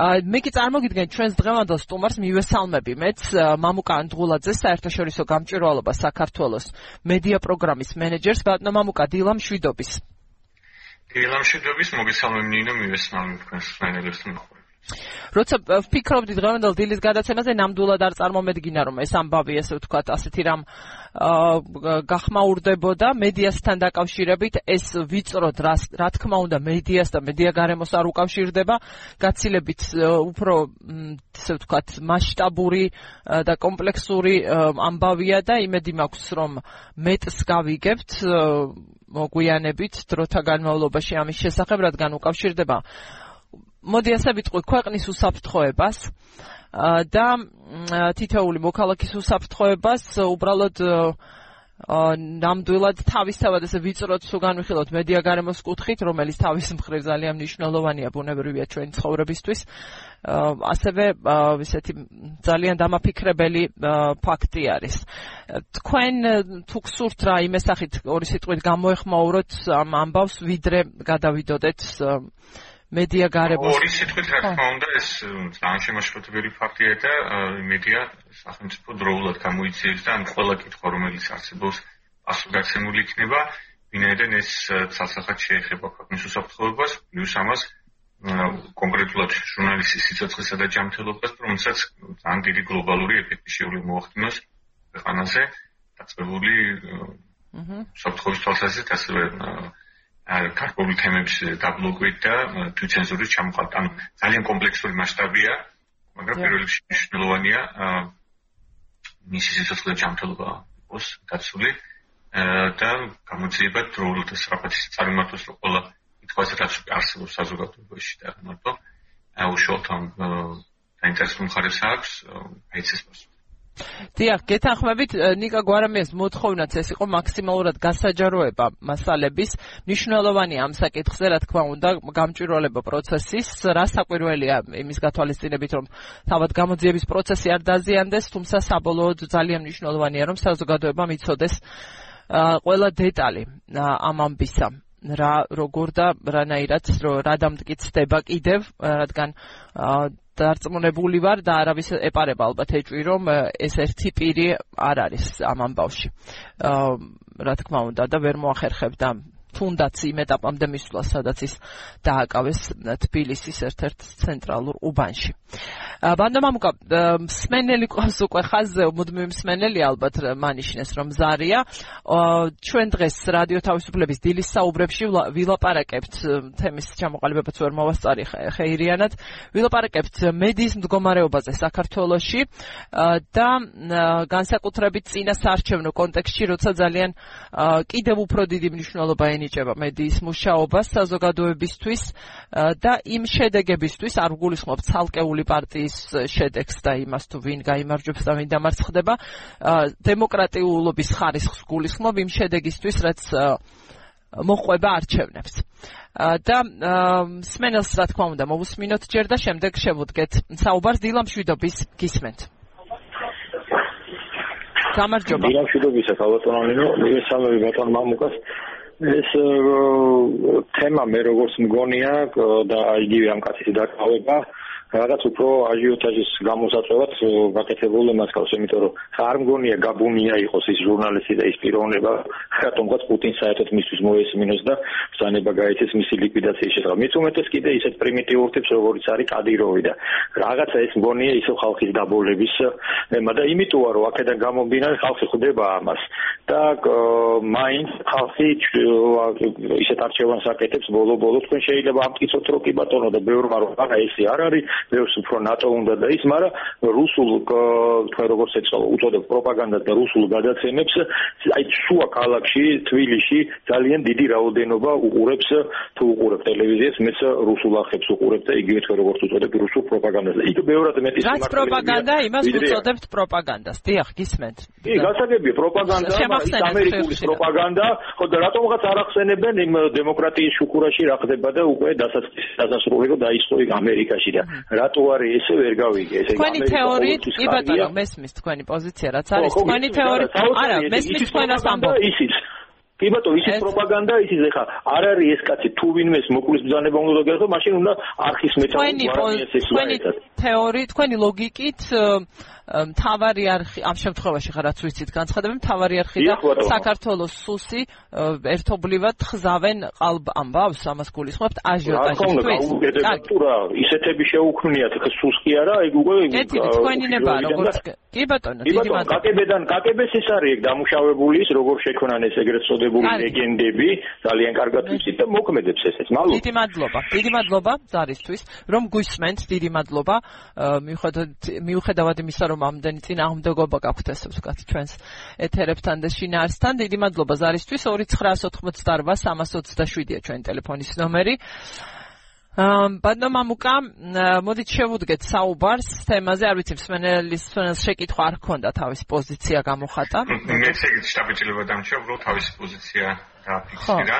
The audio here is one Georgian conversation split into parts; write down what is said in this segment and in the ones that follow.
მე კი წარმოგიდგენ ჩვენს დღევანდელ სტუმარს მივესალმები. მეც მამუკა ანდღულაძე საერთაშორისო გამჭვირვალობა საქართველოს მედია პროგრამის მენეჯერს ბატონო მამუკა დილამ შვიდობის დილამ შვიდობის მოგესალმებ ნინო მივესალმებ თქვენს მენეჯერს მოხდა როცა ვფიქრობდი დღევანდელ დილის გადაცემაზე ნამდვილად არ წარმომედგინა რომ ეს ამბავი ესე ვთქვათ ასეთი რამ გახმაურდებოდა მედიასთან დაკავშირებით ეს ვიწროდ რა თქმა უნდა მედიას და მედია გარემოს არ უკავშირდება. გაცილებით უფრო ესე ვთქვათ მასშტაბური და კომპლექსური ამბავია და იმედი მაქვს რომ მეტს გავიგებთ მოგვიანებით დროთა განმავლობაში ამის შესახებ რადგან უკავშირდება მოდი ასე ვიტყვი ქვეყნის უსაფრთხოებას და თითოეული მოქალაქის უსაფრთხოებას უბრალოდ ნამდვილად თავისთავად ესე ვიწროთ თუ განვიხილოთ მედია გარემოს კუთხით, რომელიც თავის მხრივ ძალიან მნიშვნელოვანია ბუნებრივია ჩვენი ცხოვრებისთვის. ასევე ისეთი ძალიან დამაფიქრებელი ფაქტი არის. თქვენ თუ გსურთ რა იმესახით ორი სიტყვით გამოეხმაუროთ ამ ამბავს, ვიდრე გადავიდოდეთ მედია გარემოს ორი სიტყვით რა თქმა უნდა ეს ძალიან შემაშფოთებელი ფაქტია და მედია სახელმწიფო დროულად გამოიციეს და ამ ყველა კითხვა რომელიც არსებობს პასუხგაცემული იქნება. ვინაიდან ეს ცალსახად შეეხება ქვეყნის უსაფრთხოებას პლუს ამას კონკრეტულად ჟურნალისტის სიცოცხლესა და ჯანმრთელობას რომელსაც ძალიან დიდი გლობალური ეფექტი შეუძლია მოახდინოს ქვეყანაზე დაწყებული აჰა საფრთხის თვალსაზრისით ასევე კარგული თემების დაბლოკვით და თვითცენზურის ჩამოყალიბებით. ანუ ძალიან კომპლექსური მასშტაბია, მაგრამ პირველ რიგში მნიშვნელოვანია მისი სიცოცხლე ჯანმრთელობა იყოს დაცული და გამოძიება დროულად სწრაფად წარმართოს რომ ყველა კითხვაზე რაც არსებობს საზოგადოებაში და მარტო აუშოთ ამ დაინტერესებულ მხარეს აქვს აიცეს პასუხი. დიახ, გეთანხმებით ნიკა გვარამიას მოთხოვნაც ეს იყო მაქსიმალურად გასაჯაროება მასალების. მნიშვნელოვანია ამ საკითხზე, რა თქმა უნდა, გამჭვირვალება პროცესის, რა საკვირველია იმის გათვალისწინებით, რომ თავად გამოძიების პროცესი არ დაზიანდეს, თუმცა საბოლოოდ ძალიან მნიშვნელოვანია, რომ საზოგადოებამ იცოდეს ყველა დეტალი ამ ამბისა. რა როგორ და რანაირად რა დამტკიცდება კიდევ რადგან დარწმუნებული ვარ და არავის ეპარება ალბათ ეჭვი რომ ეს ერთი პირი არ არის ამ ამბავში. აა რა თქმა უნდა და ვერ მოახერხებდა თუნდაც იმ ეტაპამდე მისვლა, სადაც ის დააკავეს თბილისის ერთ-ერთ ცენტრალურ უბანში. ბანდა მამუკა, სმენელი ყავს უკვე ხაზზე, მუდმივი მსმენელი ალბათ მანიშნეს რომ ზარია. ჩვენ დღეს რადიო თავისუფლების დილის საუბრებში ვილაპარაკებთ თემის ჩამოყალიბებაც ვერ მოვასწარი ხეირიანად. ვილაპარაკებთ მედიის მდგომარეობაზე საქართველოში და განსაკუთრებით წინასაარჩევნო კონტექსტში, როცა ძალიან კიდევ უფრო დიდი მნიშვნელობა ენიჭება მედიის მუშაობას საზოგადოებისთვის და იმ შედეგებისთვის არ გულისხმობ ცალკეული პარტიის შედეგს და იმას თუ ვინ გამოიმარჯვებს და ვინ დამარცხდება. დემოკრატიულობის ხარისხს გულისხმობ იმ შედეგისთვის რაც მოყვება არჩევნებს. და სმენელს რა თქმა უნდა მოვუსმინოთ ჯერ და შემდეგ შევუდგეთ. საუბარს დილამშვიდობის გისმენთ. გამარჯობა. დილამშვიდობისა ქალბატონო მივესალმები ბატონ მამუკას ეს თემა მე როგორც მგონია და იგივე ამ კაცის დაკავება რაღაც უფრო აჟიოტაჟის გამოსაწევად გაკეთებული მასკავს, იმიტომ რომ არ მგონია გაბუნია იყოს ის ჟურნალისტი და ის პიროვნება, რატომღაც პუტინს საერთოდ მისთვის მოესმინოს და ბრძანება გაიცეს მისი ლიკვიდაციის შესახებ. მით უმეტეს კიდე ისეთ პრიმიტიურ ტიპს, როგორც არის კადიროვი და რაღაცა ეს მგონია ისო ხალხის დაბოლების ემა და იმიტოა რომ აქედან გამომდინარე ხალხი ხვდება ამას და მაინც ხალხი ისეთ არჩევანს აკეთებს ბოლო-ბოლო თქვენ შეიძლება ამტკიცოთ რომ კი ბატონო და ბევრმა რომ არა ესე არ არის ბევრს უფრო ნატო უნდა და ის, მაგრამ რუსულ თქვენ როგორც ეცალ უწოდებ პროპაგანდას და რუსულ გადაცემებს, აი შუა ქალაქში, თბილისში ძალიან დიდი რაოდენობა უყურებს თუ უყურებ ტელევიზიას, მეც რუსულ ახებს უყურებ და იგივე თქვენ როგორც უწოდებ რუსულ პროპაგანდას. იქ ბევრად მეტი სიმართლეა. რაც პროპაგანდა, იმას უწოდებთ პროპაგანდას. დიახ, გისმენთ. კი, გასაგებია პროპაგანდა, ამერიკული პროპაგანდა, ხო და რატომღაც არ ახსენებენ იმ დემოკრატიის შუქურაში რა ხდება და უკვე დასასრული რომ დაიწყო იქ ამერიკაში და რატო არის ესე ვერ გავიგე? ესე თქვენი თეორიით კი ბატონო მესმის თქვენი პოზიცია რაც არის თქვენი თეორიით არა მესმის თქვენას ამბობ. ისიც. კი ბატონო, ისე პროპაგანდა ისიც ეხა არ არის ეს კაცი თუ ვინმეს მოკვლის ბრძანება უნდა გაგხო, მაშინ უნდა არქის ვარიანტი ეს თქვენი თეორი, თქვენი ლოგიკით მთავარი არხი ამ შემთხვევაში ხარ რაც ვიცით განცხადები მთავარი არხი და საქართველოს სუსი ერთობლივად ხზავენ ყალბ ამბავს ამას გულისხმობთ აჟიოტაჟისთვის ტურა ისეთები შეუქმნიათ ხა სუს კი არა ეგ უკვე ერთი თქვენი ნება როგორც კი ბატონო დიდი მადლობა. კაკებედან კაკებს ის არის ეგ დამუშავებული ის როგორ შექმნან ეს ეგრეთ წოდებული ლეგენდები ძალიან კარგად ვიცით და მოქმედებს ესეც მალო. დიდი მადლობა დიდი მადლობა ზარისთვის რომ გვისმენთ დიდი მადლობა მიუხედავად მიუხედავად იმისა რომ რომ ამდენი წინააღმდეგობა გაქვთ ესე ვთქვათ ჩვენს ეთერებთან და შინაარსთან. დიდი მადლობა ზარისთვის 2988327-ია ჩვენი ტელეფონის ნომერი. ამ ბანდა მამუკა მოდით შევუდგეთ საუბარს თემაზე არ ვიცი მსმენელის შეკითხვა არ ქონდა თავის პოზიცია გამოხატა მე შტაბიჭილება დამჭა უბრალოდ თავის პოზიცია დააფიქსირა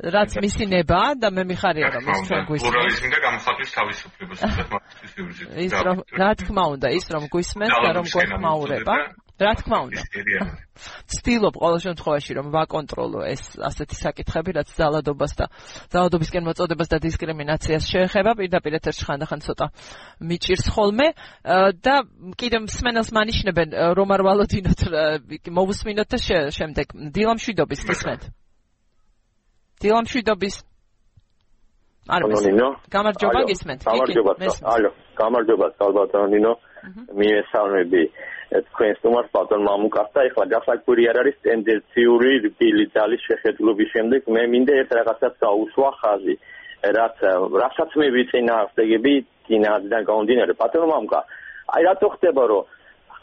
რაც მისი ნება და მე მიხარია რომ ის ჩვენ გვისმენს. პლურალიზმი და გამოხატვის თავისუფლებას მათთვის ვიურზით. ის რომ რა თქმა უნდა, ის რომ გვისმენს და რომ გვეხმაურება. რა თქმა უნდა. ცდილობ ყოველ შემთხვევაში რომ ვაკონტროლო ეს ასეთი საკითხები, რაც ძალადობას და ძალადობისკენ მოწოდებას და დისკრიმინაციას შეეხება, პირდაპირ ეთერში ხანდახან ცოტა მიჭირს ხოლმე და კიდე მსმენელს მანიშნებენ რომ არ ვალოდინოთ მოვუსმინოთ და შემდეგ დილამშვიდობის გისმენთ. დილამშვიდობის არ მესმენო გამარჯობა გისმენთ. გამარჯობა ალო გამარჯობა სალბატონინო მიესალმები. თქვენ სტუმარს ბატონ მამუკასთან ეხლა გასაკვირი არ არის ტენდენციური რბილი ძალის შეხედულობის შემდეგ. მე მინდა ერთ რაღაცას გაუსვა ხაზი რაც რასაც მე ვიწინააღმდეგები დინადიდან გამომდინარე. ბატონ მამუკა აი რატო ხდება რომ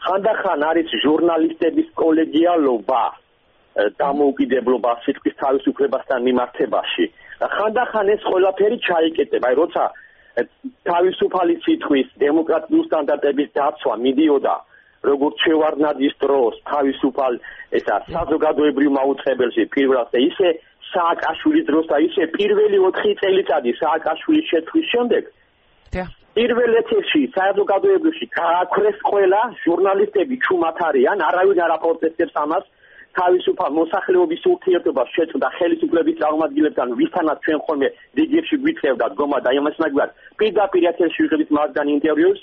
ხანდახან არის ჟურნალისტების კოლეგიალობა დამოუკიდებლობა სიტყვის თავისუფლებასთან მიმართებაში. ხანდახან ეს ყველაფერი ჩაიკეტება, აი როცა თავისუფალი სიტყვის დემოკრატიულ სტანდარტების დაცვა მიდიოდა როგორც შევარდნაძის დროს თავისუფალ ესა საზოგადოებრივ მაუწყებელში პირველად და ისე სააკაშვილის დროს და ისე პირველი 4 წელიწადი სააკაშვილის შეთვის შემდეგ. პირველ ეთერში საზოგადოებრივში გააქრეს ყველა ჟურნალისტები ჩუმად არიან არავინ არ აპროტესტებს ამას თავისუფალ მოსახლეობის ურთიერთობას შეწდა ხელისუფლების წარმომადგენლებთან ვისთანაც ჩვენ ხოლმე რიგებში გვითხრევდა დგომა და იმას მაგარ პირდაპირ ეთერში ვიღებთ მაგდან ინტერვიუს.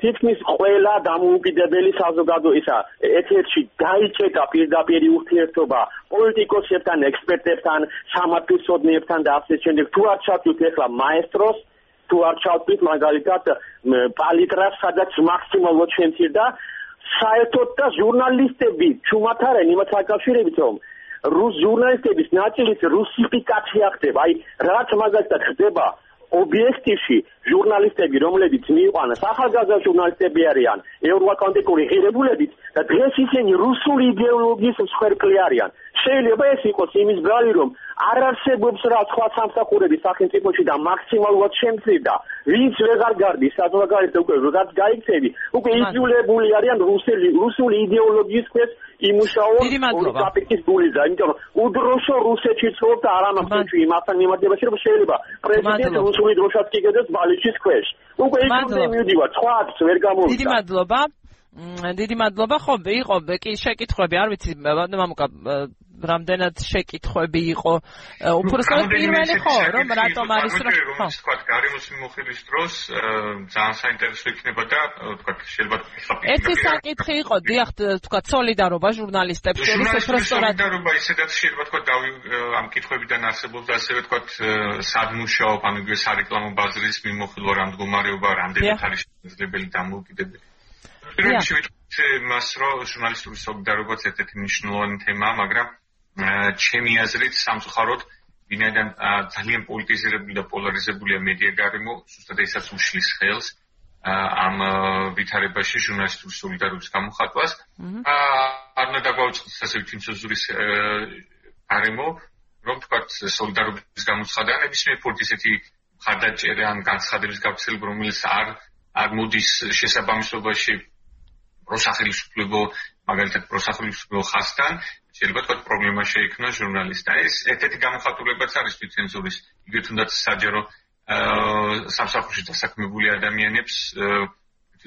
თითქმის ყველა დამოუკიდებელი საზოგადო ისა ეთერში დაიჭერა პირდაპირ ურთიერთობა პოლიტიკოსებთან ექსპერტებთან სამართლისმცოდნეებთან და ასე შემდეგ. თუ არ ჩავთვლით ახლა მაესტროს თუ არ ჩავთვლით მაგალითად პალიტრას სადაც მაქსიმალურად შემცირდა საერთოდ და ჟურნალისტები ჩუმად არიან იმათ საკავშირებით რომ რუს ჟურნალისტების ნაწილიც რუსიფიკაცია ხდება აი რაც მაგალითად ხდება ობიექტივში ჟურნალისტები რომლებიც მიიყვანეს ახალგაზრდა ჟურნალისტები არიან ევროატლანტიკური ღირებულებით და დღეს ისინი რუსული იდეოლოგიის მსხვერპლი არიან. შეიძლება ეს იყოს იმის ბრალი რომ არ არსებობს რა სხვა სამსახურების სახელმწიფოში და მაქსიმალურად შემცირდა. ვინც ვეღარ გარდის საზოგადოებრივ უკვე რაც გაიქცევი უკვე იძულებული არიან რუსული რუსული იდეოლოგიის ქვეშ იმუშაო კაპიტის გულიზა იმიტომ რომ უდროშო რუსეთში ცხოვრობ და არ ამახსოვში იმასთან მიმართებაში რომ შეიძლება პრეზიდენტი რუსული დროშაც კიდეც ბალიჩის ქვეშ. უკვე იძულებული მივდივარ სხვაც ვერ გამოვიდა დიდი მადლობა დიდი მადლობა. ხო იყო კი შეკითხვები არ ვიცი მამუკა რამდენად შეკითხვები იყო. უბრალოდ პირველი ხო რომ რატომ არის რომ ხო. თქვა გარემოს მიმოხილვის დროს ძალიან საინტერესო იქნება და თქვა შეიძლება ერთი საკითხი იყო დიახ თქვა солиდარობა ჟურნალისტებს შორის უფრო სწორად солиდარობა ისედაც შეიძლება თქვა დავი ამ კითხვებიდან არსებობდა ასევე თქვა სადმუშაო ანუ სარეკლამო ბაზრის მიმოხილვა რამდგომარეობა რამდენად არის შესაძლებელი დამოუკიდებელი. პირველში ვიტყვით მას, რომ ჟურნალისტური სოლიდარობაც ერთ-ერთი მნიშვნელოვანი თემაა, მაგრამ ჩემი აზრით სამწუხაროდ ვინაიდან ძალიან პოლიტიზირებული და პოლარიზებულია მედია გარემო, ზუსტად ესაც უშლის ხელს ამ ვითარებაში ჟურნალისტური სოლიდარობის გამოხატვას. Mm-hmm. აა არნა დაგვაუწყდეს ასე თვითმსაზურის გარემო, რომ თქვა სოლიდარობის გამოცხადებების რეპორტი ესეთი ხარდაჭერა ან განცხადების გავრცელება, რომელიც არ არ მოდის შესაბამისობაში. პროსახელისუფლებო მაგალითად პროსახელისუფლებო ხასთან შეიძლება თქვა პრობლემა შეიქმნა ჟურნალისტთა. ეს ერთ-ერთი გამოხატულებაც არის ცენზურის, იგივე თუნდაც საჯარო აა სამსახურში დასაქმებული ადამიანებს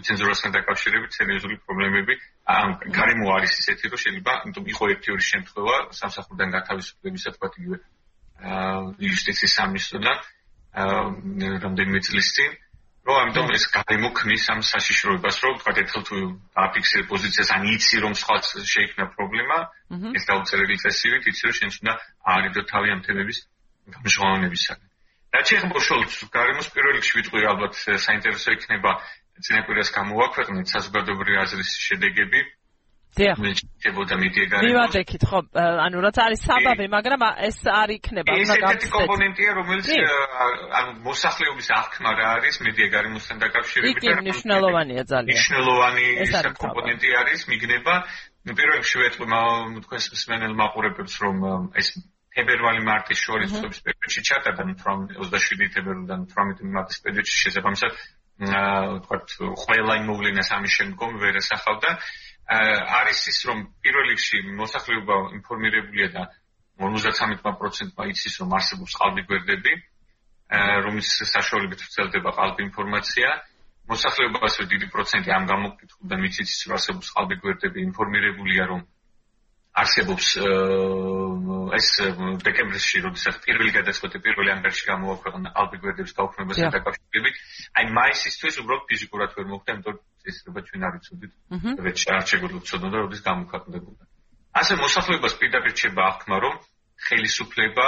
ცენზურასთან დაკავშირებით სერიოზული პრობლემები ამ გარემო არის ისეთი რომ შეიძლება იმიტომ იყო ერთი ორი შემთხვევა სამსახურიდან გათავისუფლებისა თქვა იგივე იუსტიციის სამინისტროდან რამდენიმე წლის წინ რომ ამიტომ ეს გარემო ქმნის ამ საშიშროებას რომ თქვა ერთხელ თუ დააფიქსირე პოზიციას ან იცი რომ სხვა შეიქმნა პრობლემა ეს დაუწერელი წესივით იცი რომ შენ უნდა აარიდო თავი ამ თემების გამჟღავნებისაგან. რაც შეიძლება ბოშოლს გარემოს პირველ რიგში ვიტყვი ალბათ საინტერესო იქნება წინაპირას გამოვაქვეყნეთ საზოგადოებრივი აზრის შედეგები დიახ. მეჭებოდა მიდიეგარი. მივადექით ხო, ანუ რაც არის საბაბი, მაგრამ ეს არ იქნება, უნდა გავცეთ. ეს კომპონენტია, რომელიც ანუ მოსახლეობის აღქმა რა არის მიდიეგარი მოსთან დაკავშირებით. იგი მნიშვნელოვანია ძალიან. მნიშვნელოვანი კომპონენტი არის, მიგნება. პირველ რიგში ვეთქვი თქვენს მსმენელ მაყურებელს, რომ ეს თებერვალი მარტის შორის წლების პერიოდში ჩატარდა 27 თებერვალიდან 18 მარტის პერიოდში შესაბამისად აა თქვა ყველა იმ მოვლენას ამის შემდგომ ვერ ესახავდა არის ის რომ პირველ რიგში მოსახლეობა ინფორმირებულია და 53%-მა იცის რომ არსებობს ყალბი გვერდები რომლის საშუალებით ვრცელდება ყალბი ინფორმაცია. მოსახლეობაზე დიდი პროცენტი ამ გამოკითხულიდან იცის რომ არსებობს ყალბი გვერდები ინფორმირებულია რომ არსებობს ეს დეკემბერში, როდესაც პირველი გადაწყვეტა პირველი ამბერში გამოაქვეყნა ალბიგრედების გაუქმებასთან დაკავშირებით, აი მაისისთვის უბრალოდ ფიზიკურად ვერ მოხდა, იმიტომ წესრიგება ჩვენ არ ვიცოდით, რაც არ შეგვიძლია და როდის გამოქვეყნდებოდა. ასე მოსახლეობას პირდაპირ შეება აღქმა, რომ ხელისუფლება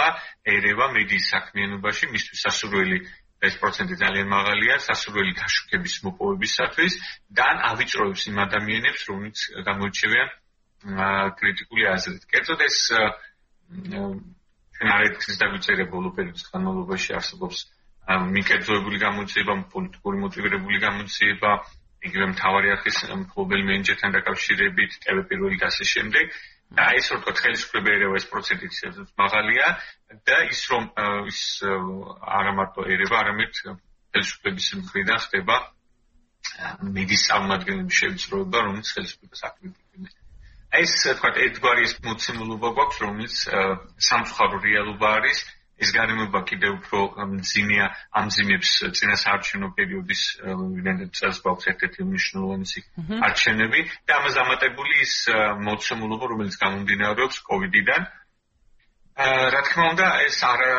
ერევა მედიის საქმიანობაში მისთვის სასურველი ეს პროცენტი ძალიან მაღალია სასურველი დაშუქების მოპოვებისათვის და ავიწროებს იმ ადამიანებს, რომლებიც გამოირჩევიან კრიტიკული აზრით. კერძოდ ეს ჩვენ არ ექცის დაგვიწერე ბოლო პერიოდის განმავლობაში არსებობს მიკერძოებული გამოძიება, პოლიტიკური მოტივირებული გამოძიება, იგივე მთავარი არხის მფლობელ მენეჯერთან დაკავშირებით ტელეპირველი დასის შემდეგ და ეს რო თქვა ხელისუფლება ერევა ეს პროცენტიც მაღალია და ის რომ ის არა მარტო ერევა, არამედ ხელისუფლების მხრიდან ხდება მიდის წარმოადგენლების შევიწროება, რომელიც ხელისუფლებას აკრიტიკებენ. ეს თქვა ერთგვარი ეს მოცემულობა გვაქვს, რომელიც სამწუხარო რეალობა არის, ეს გარემოება კიდევ უფრო მძიმეა ამ ძიმებს წინასაარჩევნო პერიოდის ვინმე წელს გვაქვს ერთ-ერთი მნიშვნელოვანი არჩევნები და ამას დამატებული ის მოცემულობა რომელიც გამომდინარეობს კოვიდიდან რა თქმა უნდა ეს არა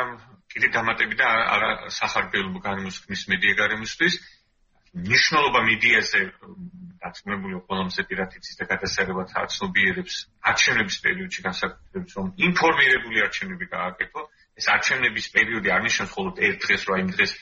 კიდე დამატები და არა სახარბიელო გარემოსქმის მედია გარემოსთვის. ნიშნულობა მედიაზე დაწმებული ყველაზე პირათიცის და გადასარევად აცნობიერებს არჩევნების პერიოდში განსაკუთრებით რომ ინფორმირებული არჩევნები გააკეთო ეს არჩევნების პერიოდი არ ნიშნავს მხოლოდ ერთ დღეს რა იმ დღეს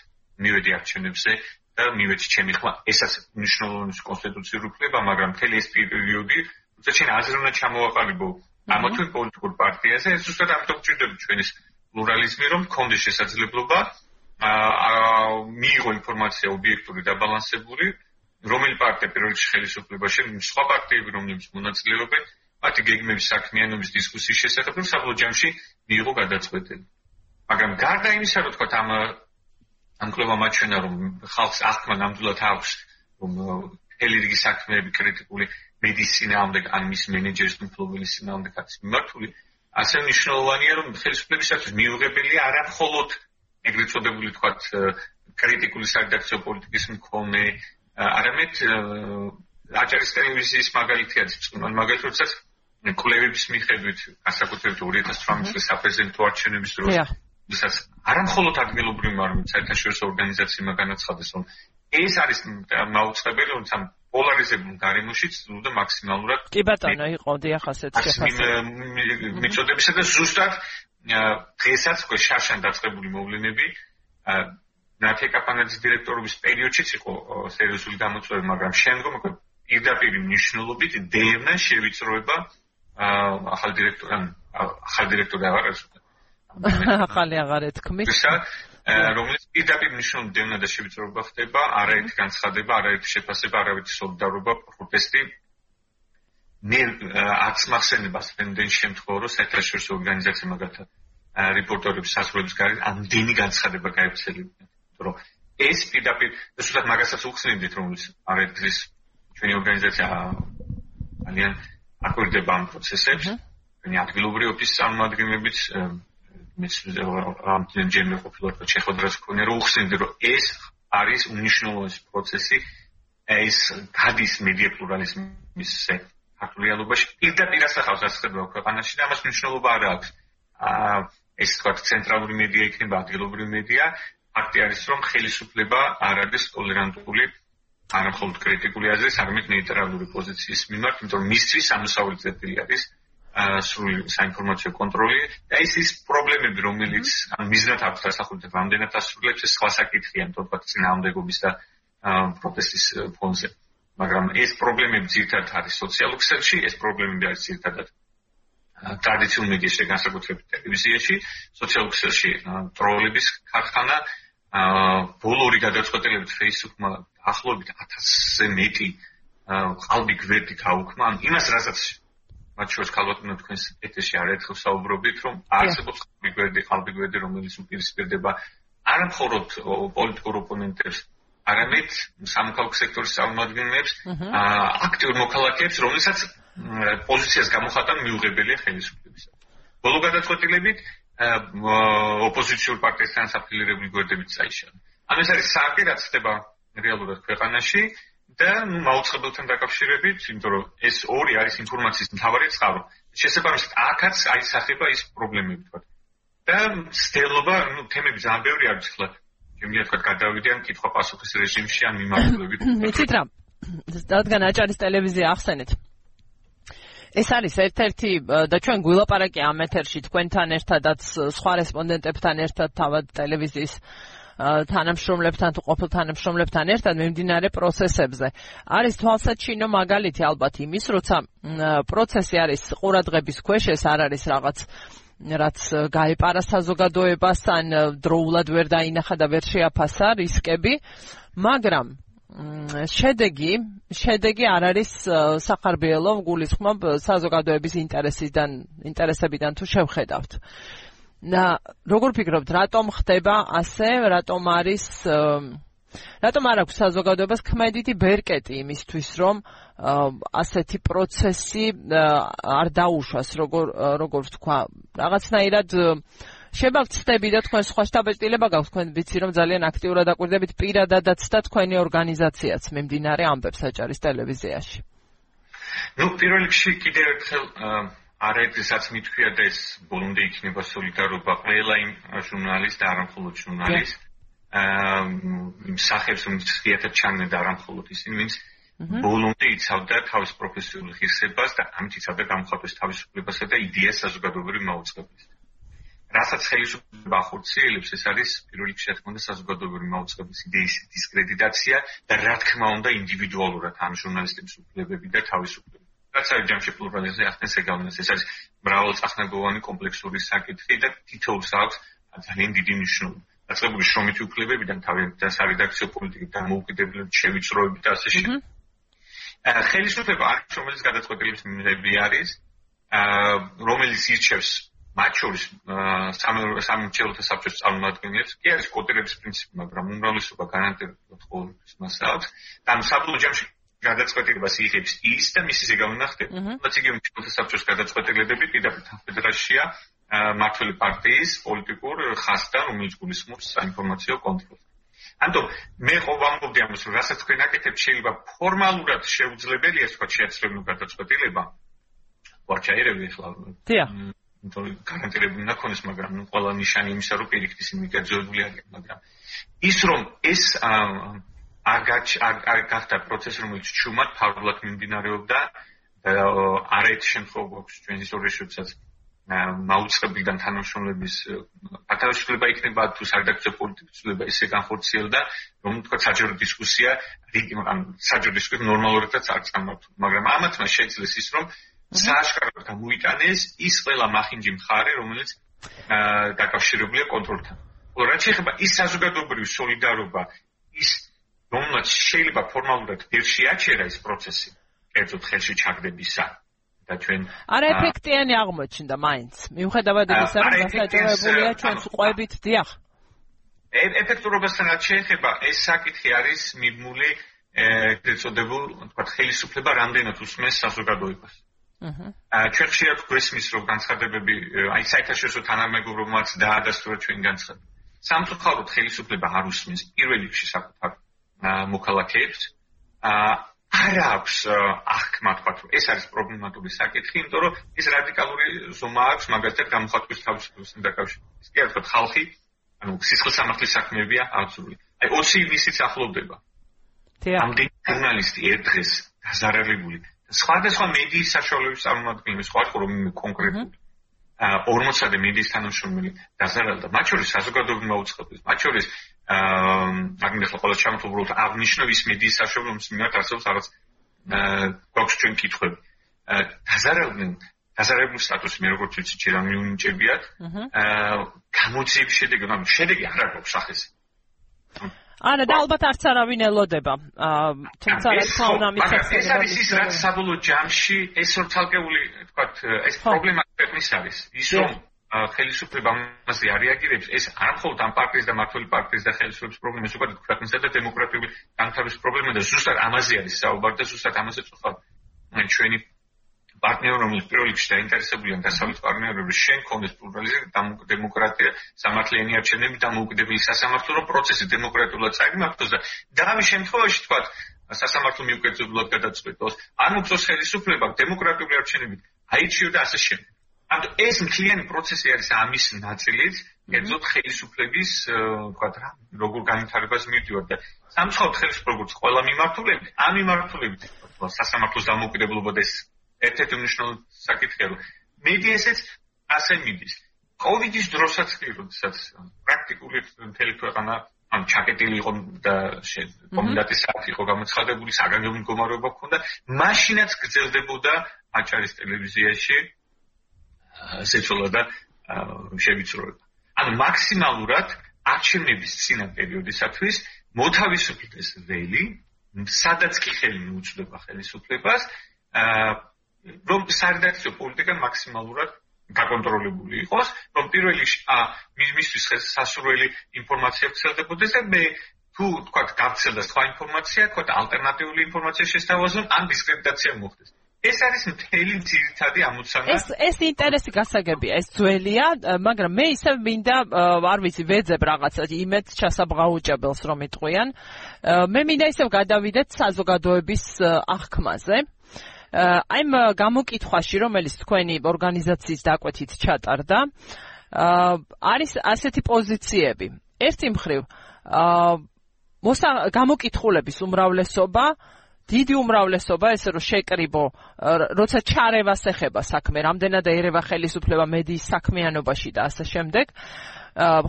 მივედი არჩევნებზე და მივედი ჩემი ხმა ესაც მნიშვნელოვანი კონსტიტუციური უფლება მაგრამ მთელი ეს პერიოდი თუმცა ჩვენ აზრი უნდა ჩამოვაყალიბო ამა თუ პოლიტიკურ პარტიაზე ეს ზუსტად ამიტომ ჭირდება ჩვენის პლურალიზმი რომ კონდეს შესაძლებლობა აა მიიღო ინფორმაცია ობიექტური და ბალანსებული რომელი პარტია პირველ ხელისუფლებაში, სხვა პარტიები რომლებიც მონაწილეობენ, მათი გეგმების საქმიანობის დისკუსიის შესახებ რომ საბოლოო ჯამში მიიღო გადაწყვეტილი. მაგრამ გარდა იმისა, რომ თქვა ამ ამ კლუბმა მაჩვენა რომ ხალხს აღქმა ნამდვილად აქვს რომ მთელი რიგი საქმეები კრიტიკული მედიცინამდე ან მის მენეჯერის მფლობელის სინამდე კაც მიმართული ასე მნიშვნელოვანია რომ ხელისუფლებისათვის მიუღებელია არა მხოლოდ ეგრეთ წოდებული თქვა კრიტიკული საერთაშორისო პოლიტიკის მქონე არამედ აჭარის ტელევიზიის მაგალითია წუნან მაგალითად როდესაც კვლევების მიხედვით ასაკუთრებით 2018 წლის საპრეზიდენტო არჩევნების დროს ვისაც არამხოლოდ ადგილობრივი არამედ საერთაშორისო ორგანიზაციებმა განაცხადეს რომ ეს არის მაუწყებელი რომ სამ პოლარიზებულ გარემოში ცდილობდა მაქსიმალურად კი ბატონო იყო დიახ ასეთ შეფასება. მიწოდებისა და ზუსტად დღესაც ხო შარშან დაწყებული მოვლენები ნათეკაპანაძის დირექტორობის პერიოდშიც იყო სერიოზული გამოწვევა, მაგრამ შემდგომ უკვე პირდაპირ მნიშვნელობით დევნა შევიწროება ახალ დირექტორან ახალ დირექტორი აღარ არის ახალი აღარ ეთქმის რომელიც პირდაპირ მნიშვნელობით დევნა და შევიწროება ხდება არაერთი განცხადება არაერთი შეფასება არაერთი სოლიდარობა პროტესტი მე არც მახსენებას რამდენი შემთხვევა რომ საერთაშორისო ორგანიზაცია მაგალითად რეპორტერების სასწრების გარეთ ამდენი განცხადება გაეცელებინა რომ ეს პირდაპირ ზუსტად მაგასაც უხსნიდით რომ არ ერთგზის ჩვენი ორგანიზაცია ძალიან აკვირდება ამ პროცესებს ჩვენი ადგილობრივი ოფისის წარმომადგენლებიც მეც რამდენი ჯერ ყოფილიყო ჩეხოდრას ქონია რომ უხსნიდით რომ ეს არის უნიშნულოვანი პროცესი ეს გადის მედია პლურალიზმის აქტუალობაში პირდაპირ ასახავს ასხება ქვეყანაში და ამას მნიშვნელობა არ აქვს. ეს თქვა ცენტრალური მედია იქნება ადგილობრივი მედია, ფაქტი არის რომ ხელისუფლება არ არის ტოლერანტული არა მხოლოდ კრიტიკული აზრის, არამედ ნეიტრალური პოზიციის მიმართ, იმიტომ რომ მისთვის ამოსავალი წერტილი არის სრული საინფორმაციო კონტროლი. და ეს ის პრობლემები, რომელიც ან მიზნად აქვს დასახულეთ რამდენად ასრულებს ეს სხვა საკითხია, თქო, წინააღმდეგობის და პროტესტის ფონზე. მაგრამ ეს პრობლემები ძირთადად არის სოციალურ ქსელში, ეს პრობლემები არის ძირთადად ტრადიციულ მედიაში, განსაკუთრებით ტელევიზიაში, სოციალურ ქსელში ტროლების ქარხანა, აა ბოლორი გადაწყვეტილებით Facebook-მა ახლობით 1000-ზე მეტი ყალბი გვერდი გაუქმა, ან იმას რასაც მათ შორის ქალბატონო თქვენს ეთერში არაერთხელ საუბრობთ, რომ არსებობს ყალბი გვერდი, ყალბი გვერდი, რომელიც უპირისპირდება არა მხოლოდ პოლიტიკურ ოპონენტებს, არამედ სამოქალაქო სექტორის წარმომადგენლებს, აქტიურ მოქალაქეებს, რომელსაც პოზიციას გამოხატან მიუღებელია ხელისუფლებისა. ბოლო გადაწყვეტილებით ოპოზიციურ პარტიასთან საფილირებული გვერდებით წაიშალა. ამ ეს არის საერთოდ რაც ხდება რეალურად ქვეყანაში და ნუ მაუწყებელთან დაკავშირებით, იმიტომ რომ ეს ორი არის ინფორმაციის მთავარი წყარო. შესაბამისად, აქაც აისახება ის პრობლემები თქვა. და სტელობა, ნუ თემები ძალიან ბევრი არის ხოლმე. შემიძლია თქვა გადავიდე ამ კითხვა-პასუხის რეჟიმში ან მიმართულებით. მეცით რა. რადგან აჭარის ტელევიზია ახსენეთ. ეს არის ერთ-ერთი და ჩვენ გვილაპარაკე ამ ეთერში თქვენთან ერთადაც სხვა რესპონდენტებთან ერთად თავად ტელევიზიის თანამშრომლებთან თუ ყოფილ თანამშრომლებთან ერთად მიმდინარე პროცესებზე. არის თვალსაჩინო მაგალითი ალბათ იმის, როცა პროცესი არის ყურადღების ქვეშ, ეს არ არის რაღაც რაც გაეპარა საზოგადოებას ან დროულად ვერ დაინახა და ვერ შეაფასა რისკები, მაგრამ შედეგი, შედეგი არ არის სახარბიელო გულისხმობ საზოგადოების ინტერესიდან, ინტერესებიდან თუ შევხედავთ. და როგორ ფიქრობთ, რატომ ხდება ასე, რატომ არის რატომ არ აქვს საზოგადოებას ქმედითი ბერკეტი იმისთვის, რომ ასეთი პროცესი არ დაუშვას, როგორ როგორ ვთქვა, რაღაცნაირად შეგავწდები და თქვენ სხვა შტაბეჭდილება გაქვთ, თქვენ ვიცი რომ ძალიან აქტიურად აკვირდებით პირადადაც და თქვენი ორგანიზაციაც მიმდინარე ამბებს აჭარის ტელევიზიაში. ну პირველ რიგში კიდევ ერთხელ არაერთხელაც მითქვია და ეს ბოლომდე იქნება სოლიდარობა ყველა იმ ჟურნალისტ, არა მხოლოდ ჟურნალისტ, აა იმ სახებს, ვინც ღიათად ჩანენ და არა მხოლოდ ისინი, ვინც mm-hmm. ბოლომდე იცავდა თავის პროფესიულ ღირსებას და ამით იცავდა გამოხატვის თავისუფლებასა და იდეას საზოგადოებრივ მაუწყებლეს. რასაც ხელისუფლება ახორციელებს, ეს არის პირველ რიგში რა თქმა უნდა საზოგადოებრივი მაუწყებლის идеის დისკრედიტაცია და რა თქმა უნდა ინდივიდუალურად ამ ჟურნალისტების უფლებები და თავისუფლება. რაც არის ჯამში პლურალიზმი ახდენს ეგავლენს ეს არის მრავალწახნაგოვანი კომპლექსური საკითხი და თითოეულს აქვს ძალიან დიდი მნიშვნელობა. დაწყებული შრომითი უფლებებიდან თავიდან და სარედაქციო პოლიტიკით და მოუკიდებლად შევიწროებით და ასე შემდეგ. ხელისუფლება არის რომელიც გადაწყვეტილების მიღები არის რომელიც ირჩევს მათ შორის სამმართველოთა საბჭოს წარმომადგენლებს კი არის კოტირების პრინციპი მაგრამ უმრავლესობა გარანტირებულად ყოველთვის მას აქვს და საბოლოო ჯამში გადაწყვეტილებას იღებს ის და მისი ზეგავნა ხდება. რაც იგი მშობლთა საბჭოს გადაწყვეტილებები პირდაპირ ფედერაცია მართლი პარტიის პოლიტიკურ ხასთან რომელიც გულისხმობს საინფორმაციო კონტროლს. ანუ მე ყოფამობდი ამას რომ რასაც თქვენ აკეთებთ შეიძლება ფორმალურად შეუძლებელია სხვა შეაცრებულ გადაწყვეტილება. ვარჩაირები ახლა. დიახ. იმიტომ რომ გარანტირებული უნდა ქონდეს, მაგრამ ნუ ყველა ნიშანი იმისა რომ პირიქით ისინი მიგაძვებული არიან, მაგრამ ის რომ ეს აგაჩ გახდა პროცესი რომელიც ჩუმად ფარულად მიმდინარეობდა. არეთ შემთხვევებს ჩვენი ისტორიაშებსაც მაუწყებიდან თანამშრომლების პატივისცემება იქნება თუ სარდაკზე პოლიტიკის ცვლილება ისე განხორციელდა რომ თქვა საჯარო დისკუსია ან საჯარო დისკუსია ნორმალურადაც არ წარმართულ მაგრამ ამათმა შეძლეს ის რომ სააშკაროდ გამოიტანეს ის ყველა მახინჯი მხარე რომელიც დაკავშირებულია კონტროლთან. რა შეიძლება ის საზოგადოებრივი სოლიდარობა ის რომელიც შეიძლება ფორმალურად ვერ შეაჩერა ეს პროცესი კერძოდ ხელში ჩაგდებისა და ჩვენ არა ეფექტიანი აღმოჩნდა მაინც. მიუხედავად იმისა რომ დასაჭიროებულია ჩვენ ყვებით დიახ. ეფექტურობასთან რაც შეეხება ეს საკითხი არის მიბმული ეგრეთ წოდებულ თქვა ხელისუფლება რამდენად უსმენს საზოგადოებას აჰა. ჩვენ ხშირად გვესმის რომ განცხადებები აი საერთაშორისო თანამეგობრობამაც დაადასტურა ჩვენ განცხადებები. სამწუხაროდ ხელისუფლება არ უსმენს პირველ რიგში საკუთარ მოქალაქეებს აა არ აქვს აღქმა თქვა რომ ეს არის პრობლემატური საკითხი, იმიტომ რომ ეს რადიკალური ზომა აქვს მაგალითად გამოხატვის თავისუფლებასთან დაკავშირებით. კი არა, ხალხი ანუ სისხლის სამართლის საქმეებია აცური. აი 20 ივნისიც ახლოვდება. ამდენი ჟურნალისტი ერთ დღეს დაზარალებული სხვადასხვა მედიის საშუალებების წარმომადგენლები, სხვა რომ კონკრეტული აა 40-ამდე მედიის თანამშრომელი დაზარალდა, მათ შორის საზოგადოებრივი მოუწყებლის, მათ შორის აა მაგნიტო ყველა ჩამოთვლილ აღნიშნვის მედიის საშუალებების მიმართ არსებობს რაღაც გვაქვს ჩვენ კითხვები. დაზარალდნენ დაზარალებული სტატუსი მე როგორც ვიცი ჯერ მიუნიჭებიათ. აა გამოძიების შედეგი, ანუ შედეგი არ აქვს ახეს. არა და ალბათ არც არავინ ელოდება. თუმცა რა თქმა უნდა ამის ეს არის ის რაც საბოლოო ჯამში ეს რომ თალკეული თქვათ ეს პრობლემა ქვეყნის არის. ის რომ ხელისუფლება მასზე არ რეაგირებს, ეს არ მხოლოდ ამ პარტიის და მართული პარტიის და ხელისუფლების პრობლემა, ეს უკვე ქვეყნისა და დემოკრატიული განვითარების პრობლემა და ზუსტად ამაზე არის საუბარი და ზუსტად ამაზე წუხავ ჩვენი პარტნიორი რომელიც რიგში დაინტერესებულია დასავლეთ პარტნიორების შენ კონდეს პლურალიზმი დემოკრატია სამართლიანი არჩევნები და მოუკიდებელი სასამართლო პროცესი დემოკრატიულად წაგიმართოს და დავი შემთხვევაში თქვა სასამართლო მიუკეთებლად გადაწყვეტოს ან უცხოს ხელისუფლება დემოკრატიული არჩევნები აიჩიო და ასე შემდეგ. ანუ ეს მთლიანი პროცესი არის ამის ნაწილიც კერძოდ ხელისუფლების თქვა რა როგორ განვითარებას მივდივარ და სამცხაოთ ხელისუფლება როგორც ყველა მიმართულებით ამ მიმართულებით სასამართლოს დამოუკიდებლობა და ეს ერთ-ერთი მნიშვნელოვანი საკითხია რომ მედიასაც ასე მიდის. კოვიდის დროსაც კი როდესაც პრაქტიკული მთელი ქვეყანა ან ჩაკეტილი იყო და კომუნიკაციის საათი იყო გამოცხადებული საგანგებო მდგომარეობა ჰქონდა მაშინაც გრძელდებოდა აჭარის ტელევიზიაში სეცოლა და შევიწროება. ანუ მაქსიმალურად არჩევნების წინა პერიოდისათვის მოთავისუფლდეს ველი სადაც კი ხელი მიუწვდება ხელისუფლებას აა რომ სარედაქციო პოლიტიკა მაქსიმალურად გაკონტროლებული იყოს, რომ პირველი ა მისთვის სასურველი ინფორმაცია ვრცელდებოდეს და მე თუ თქვა გავცელდა სხვა ინფორმაცია, თქვა ალტერნატიული ინფორმაცია შესთავაზონ, ან დისკრედიტაცია მოხდეს. ეს არის მთელი ძირითადი ამოცანა. ეს ეს ინტერესი გასაგებია, ეს ძველია, მაგრამ მე ისევ მინდა არ ვიცი, ვეძებ რაღაცა იმედ ჩასაბღაუჭებელს რომ იტყვიან. მე მინდა ისევ გადავიდეთ საზოგადოების აღქმაზე. ამ გამოკითხვაში, რომელიც თქვენი ორგანიზაციის დაკვეთით ჩატარდა, არის ასეთი პოზიციები. ერთი მხრივ, მოსა გამოკითხულების უმრავლესობა დიდი უმრავლესობა ესე რომ შეკრიბო როცა ჩარევას ეხება საქმე რამდენად ერევა ხელისუფლება მედიის საქმიანობაში და ასე შემდეგ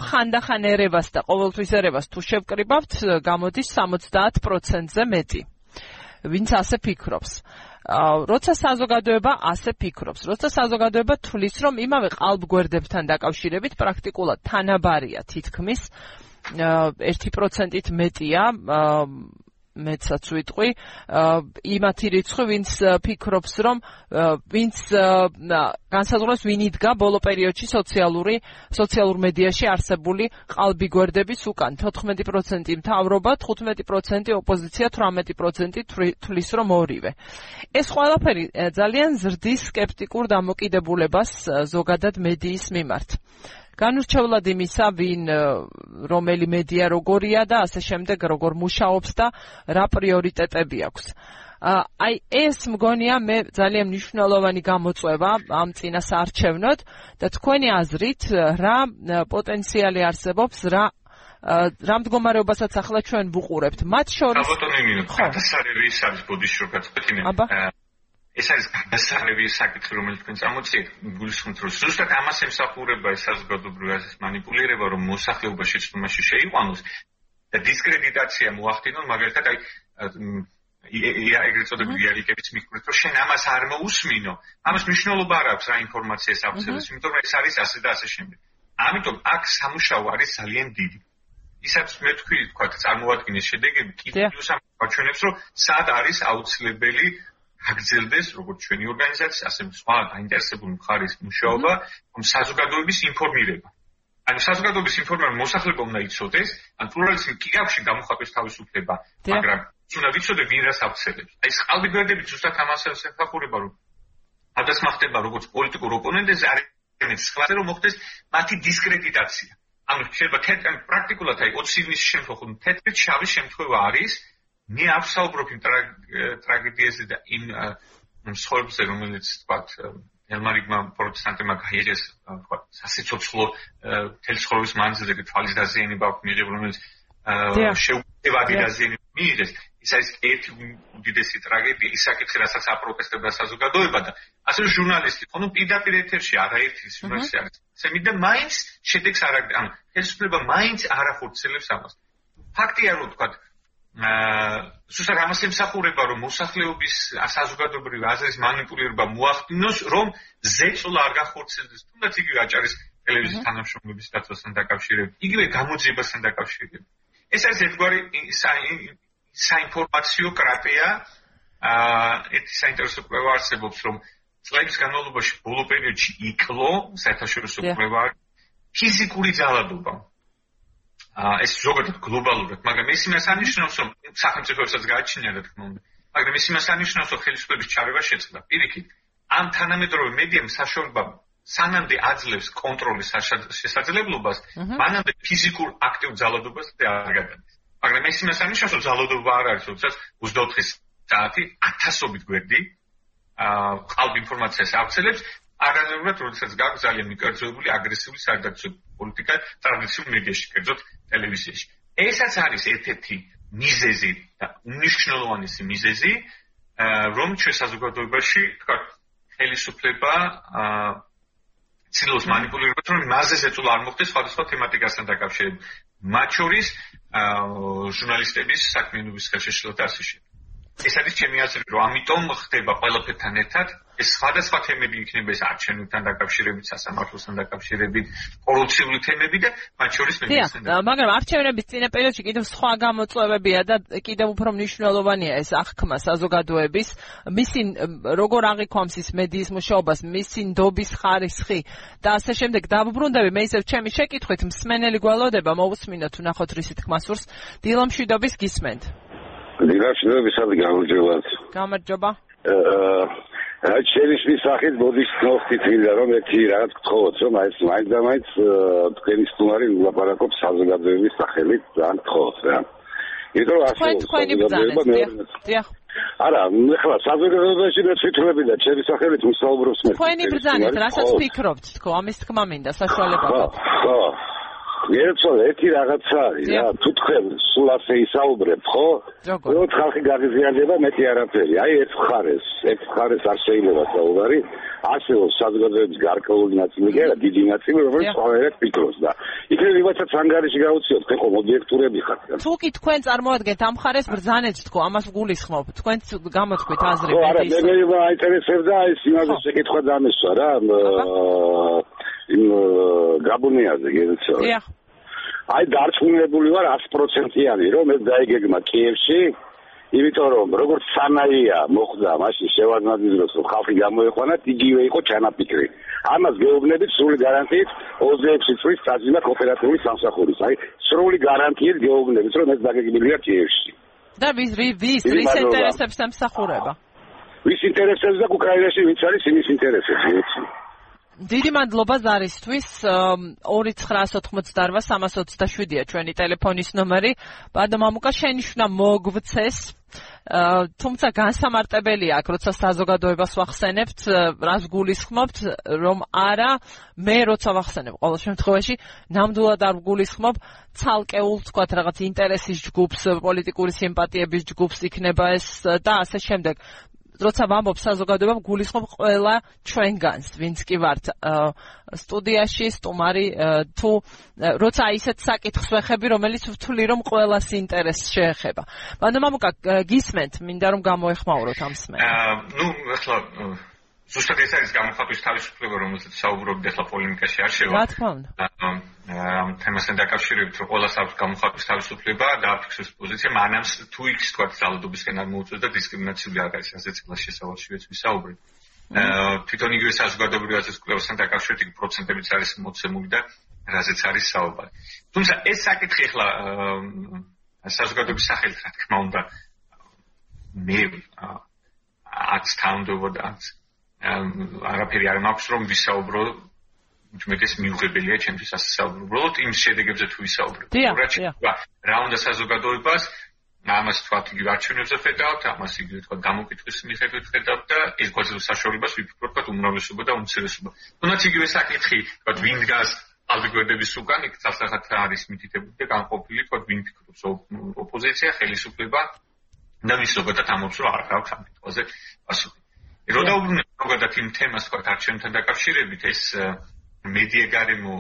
ხანდახან ერევას და ყოველთვის ერევას თუ შევკრიბავთ გამოდის 70%-ზე მეტი ვინც ასე ფიქრობს როცა საზოგადოება ასე ფიქრობს, როცა საზოგადოება თulis რომ იმავე ყალბგვერდებთან დაკავშირებით პრაქტიკულად თანაბარია თითქმის 1%-ით მეტია მეცაც ვიტყვი. იმათი რიცხვი ვინც ფიქრობს რომ ვინც განსაზღვროს ვინ იდგა ბოლო პერიოდში სოციალური სოციალურ მედიაში არსებული ყალბი გვერდების უკან. 14% მთავრობა 15% ოპოზიცია 18% თulis რომ ორივე. ეს ყველაფერი ძალიან ზრდის სკეპტიკურ დამოკიდებულებას ზოგადად მედიის მიმართ განურჩევლად იმისა, ვინ რომელი მედია როგორია და ასე შემდეგ როგორ მუშაობს და რა პრიორიტეტები აქვს. აი ეს მგონია მე ძალიან მნიშვნელოვანი გამოწვევა ამ წინას არჩევნოთ და თქვენი აზრით რა პოტენციალი არსებობს რა რა მდგომარეობასაც ახლა ჩვენ ვუყურებთ. მათ შორის ალბათ ნიმინო გადასარევი ის არის ბოდიში რო გაწყვეტინე ეს არის გასაღები საკითხი, რომელიც თქვენ წამოწიეთ, გულისხმობთ, რომ ზუსტად ამას ემსახურება ეს საზოგადოებრივი აზრის манипулирება, რომ მოსახლეობა შეცდომაში შეიყვანოს და დისკრედიტაცია მოახდინონ, მაგალითად აი ეგრეთ წოდებული იარიკების მიხედვით, რომ შენ ამას არ მოусმინო, ამას მნიშვნელობა არ აქვს რა ინფორმაციას აღწერს, იმიტომ რომ ეს არის ასე და ასე შემდეგ. ამიტომ აქ სამუშაო არის ძალიან დიდი. ისაც მე თქვი თქვა წარმოადგინის შედეგები კიდევ სამაჩვენებს, რომ სად არის აუცილებელი აგრძელდეს როგორც ჩვენი ორგანიზაცია, ასე სხვა დაინტერესებული მხარის მუშაობა, რომ საზოგადოების ინფორმირება. ანუ საზოგადოების ინფორმირება მოსახლეობა უნდა იცოდეს, ან პლურალიზმი კი აქვს გამოხატვის თავისუფლება, მაგრამ უნდა ვიცოდე ვინ რას აფცელებს. აი ეს ყალბიგერდები ზუსტად ამას ეხება, რომ ადას მახდება როგორც პოლიტიკურ ოპონენტებს, არის სხვაზე რომ მოხდეს მათი დისკრედიტაცია. ანუ შეიძლება თეთრ პრაქტიკულად აი 20 ივნის შემთხვევაში თეთრი შავი შემთხვევა არის მე ავსაუბრობ იმ ტრაგედიაზე და იმ მსხვერპლზე რომელიც თქვათ ელმარიგმა პროტესტანტებმა გაიერთეს თქვა სასიცოცხლო თელს ხოვის მანძილზე თვალის დაზიანება აქვს მიიღებული რომელიც შეუძლებადი დაზიანება მიიღეს. ის არის ერთი უდიდესი ტრაგედია ისაკითხი რასაც აპროტესტებდა საზოგადოება და ასევე ჟურნალისტი. ხო ნუ პირდაპირ ეთერში არაერთი ჟურნალისტი არის. სემი და მაინც შედეგს არ ანუ ხელისუფლება მაინც არ ახორციელებს ამას. ფაქტია რომ თქვა აა ზუსტად ამას ემსახურება, რომ მოსახლეობის ასაზოგადოებრივი აზრის манипуლირება მოახდინოს, რომ ზეწოლა არ განხორციელდეს, თუნდაც იგივე აჭარის ტელევიზიის თანამშრომლობის დაცვასთან დაკავშირებით, იგივე გამოძიებასთან დაკავშირებით. ეს არის ერთგვარი საინფორმაციო კრატეა. აა ერთი საინტერესო კვლევა არსებობს, რომ წლების განმავლობაში ბოლო პერიოდში იკლო საერთაშორისო კვლევა ფიზიკური ძალადობა. ეს ზოგადად გლობალურად, მაგრამ ეს იმას ანიშნავს, რომ სახელმწიფოებსაც გააჩნია რა თქმა უნდა. მაგრამ ეს იმას ანიშნავს, რომ ხელისუფლების ჩარევა შეწყდა. პირიქით, ამ თანამედროვე მედიამ საშუალება სანამდე აძლევს კონტროლის შესაძლებლობას, მანამდე ფიზიკურ აქტიურ ძალადობას არ გადადის. მაგრამ ეს იმას ანიშნავს, რომ ძალადობა არ არის, თუმცა 24 საათი ათასობით გვერდი აა ყალბ ინფორმაციას აღწელებს არანაირად, როდესაც გაქვს ძალიან მიკერძოებული აგრესიული საერთაშორისო პოლიტიკა ტრადიციულ მედიაში, კერძოდ ტელევიზიაში. ესაც არის ერთ-ერთი მიზეზი და მნიშვნელოვანესი მიზეზი, რომ ჩვენ საზოგადოებაში, თქვა, ხელისუფლება ცდილობს манипуლირებას, რომ მასზე ზეწულ არ მოხდეს სხვადასხვა თემატიკასთან დაკავშირებით. მათ შორის ჟურნალისტების საქმიანობის ხელშეშილად ასე შეგვიძლია ეს არის ჩემი აზრი, რომ ამიტომ ხდება ყველაფერთან ერთად ეს სხვადასხვა თემები იქნება ეს არჩევნებთან დაკავშირებით, სასამართლოსთან დაკავშირებით, კორუფციული თემები და მათ შორის მედიცინასთან. მაგრამ არჩევნების წინა პერიოდში კიდევ სხვა გამოწვევებია და კიდევ უფრო მნიშვნელოვანია ეს აღქმა საზოგადოების, მისი როგორ აღიქვამს ის მედიის მუშაობას, მისი ნდობის ხარისხი და ასე შემდეგ. დაბრუნდები მე ისევ ჩემი შეკითხვით მსმენელი გვალოდება მოусმინოთ ნახოთ რისი თქმა სურს დილომშვიდობის გისმენთ. დილაშნობის სადი გამარჯობათ. გამარჯობა. აა შენის მისახით მოდის ნოხტი თილა რომ ერთი რაღაც გთხოვოთ რომ აი ეს მაინც და მაინც თქვენი სტუმარი ვლაპარაკობს საზოგადოების სახელით ძალიან გთხოვოთ რა. იმიტომ რომ ასე თქვენი ბრძანეთ. დიახ. არა, ახლა საზოგადოებაში მე თვითონები და ჩემი სახელით ვისაუბრობს მე. თქვენი ბრძანეთ, რასაც ფიქრობთ თქო, ამის თქმა მინდა საშუალება. ხო, ხო. ერთო ერთი რაღაცა არის რა თუ თქვენ სულ ასე ისაუბრებთ ხო რომ ხალხი გაღიზიანდება მეტი არაფერი აი ეს ხარეს ეს ხარეს არ შეიძლება საუბარი ასე რომ საზოგადოების გარკვეული ნაწილი კი არა დიდი ნაწილი რომელიც ყველას ფიქრობს და იქნებ ვიღაცაც ანგარიში გაუციოთ ხო ობიექტურები ხართ თუ კი თქვენ წარმოადგენთ ამ ხარეს ბრძანეთ თქო ამას გულისხმობ თქვენ გამოთქვით აზრი ხო არა მე მე აინტერესებდა ეს იმაზე შეკითხვა დამესვა რა იმ გაბუნიაზე გეცო. დიახ. აი დარწმუნებული ვარ 100%-იანი რომ ეს დაიგეგმა კიევში, იმიტომ რომ როგორც სანაია მოხდა მაშინ შევარდნაძის დროს რომ ხალხი გამოეყვანა, იგივე იყო ჩანაფიქრი. ამას გეუბნებით სრული გარანტიით 26 წლის სტაჟინა კოოპერატიული სამსახურის. აი სრული გარანტიით გეუბნებით რომ ეს დაგეგმილია კიევში. და ვის ვის ვის ინტერესებს სამსახურება? ვის ინტერესებს და უკრაინაში ვინც არის იმის ინტერესებს, ვიცი. დიდი მადლობა ზარისთვის 2988-327-ია ჩვენი ტელეფონის ნომერი. ბადო მამუკა შენიშნა მოგვცეს. თუმცა განსამარტებელია აქ როცა საზოგადოებას ვახსენებთ, რას გულისხმობთ, რომ არა მე როცა ვახსენებ ყოველ შემთხვევაში ნამდვილად არ გულისხმობ ცალკეულ თქვა რაღაც ინტერესის ჯგუფს, პოლიტიკური სიმპათიების ჯგუფს იქნება ეს და ასე შემდეგ. როცა ვამბობ საზოგადოებამ გულისხმობ ყველა ჩვენგანს ვინც კი ვართ სტუდიაში სტუმარი თუ როცა ისეთ საკითხს ვეხები რომელიც ვთვლი რომ ყველას ინტერესს შეეხება. მაგრამ მამუკა გისმენთ მინდა რომ გამოეხმაუროთ ამ სმენას აა ნუ ახლა ზუსტად ეს არის გამოხატვის თავისუფლება, რომელზეც საუბრობთ ახლა პოლემიკაში არ შევა. რა თქმა უნდა. ამ თემასთან დაკავშირებით, რომ ყოველას აქვს გამოხატვის თავისუფლება და აფიქსოს პოზიცია, მანამ თუ იქ თქვა ძალადობისკენ არ მოუწევს და დისკრიმინაციული არ არის, ასე წელს შესავალშივეც ვისაუბრეთ. აა თვითონ იგივე საზოგადოებრივი კვლევასთან დაკავშირებით იქ პროცენტებიც არის მოცემული და რაზეც არის საუბარი. თუმცა ეს საკითხი ახლა საზოგადოების სახელით რა თქმა უნდა მე აც თაუნდობა და არაფერი არ მაქვს რომ ვისაუბრო უმეტეს მიუღებელია ჩემთვის ასე საუბრო. უბრალოდ იმ შედეგებზე თუ ვისაუბრო. რა რა უნდა საზოგადოებას ამას თქვათ იგი არჩევნებზე ხედავთ, ამას იგი თქვათ გამოკითხვის მიხედვით ხედავთ და ეს გვაძლევს საშუალებას ვიფიქროთ თქვათ უმრავლესობა და უმცირესობა. თუნდაც იგივე საკითხი, თქვათ ვინ დგას ალგორითმების უკან, იქ სასახად არის მითითებული და განყოფილი თქვათ ვინ ფიქრობს ოპოზიცია, ხელისუფლება და მის ზოგადად ამბობს რომ არ გაქვს ამ კითხვაზე პასუხი. რო დაუბრუნებ ზოგადად იმ თემას თქვათ არჩევნთან დაკავშირებით ეს მედია გარემო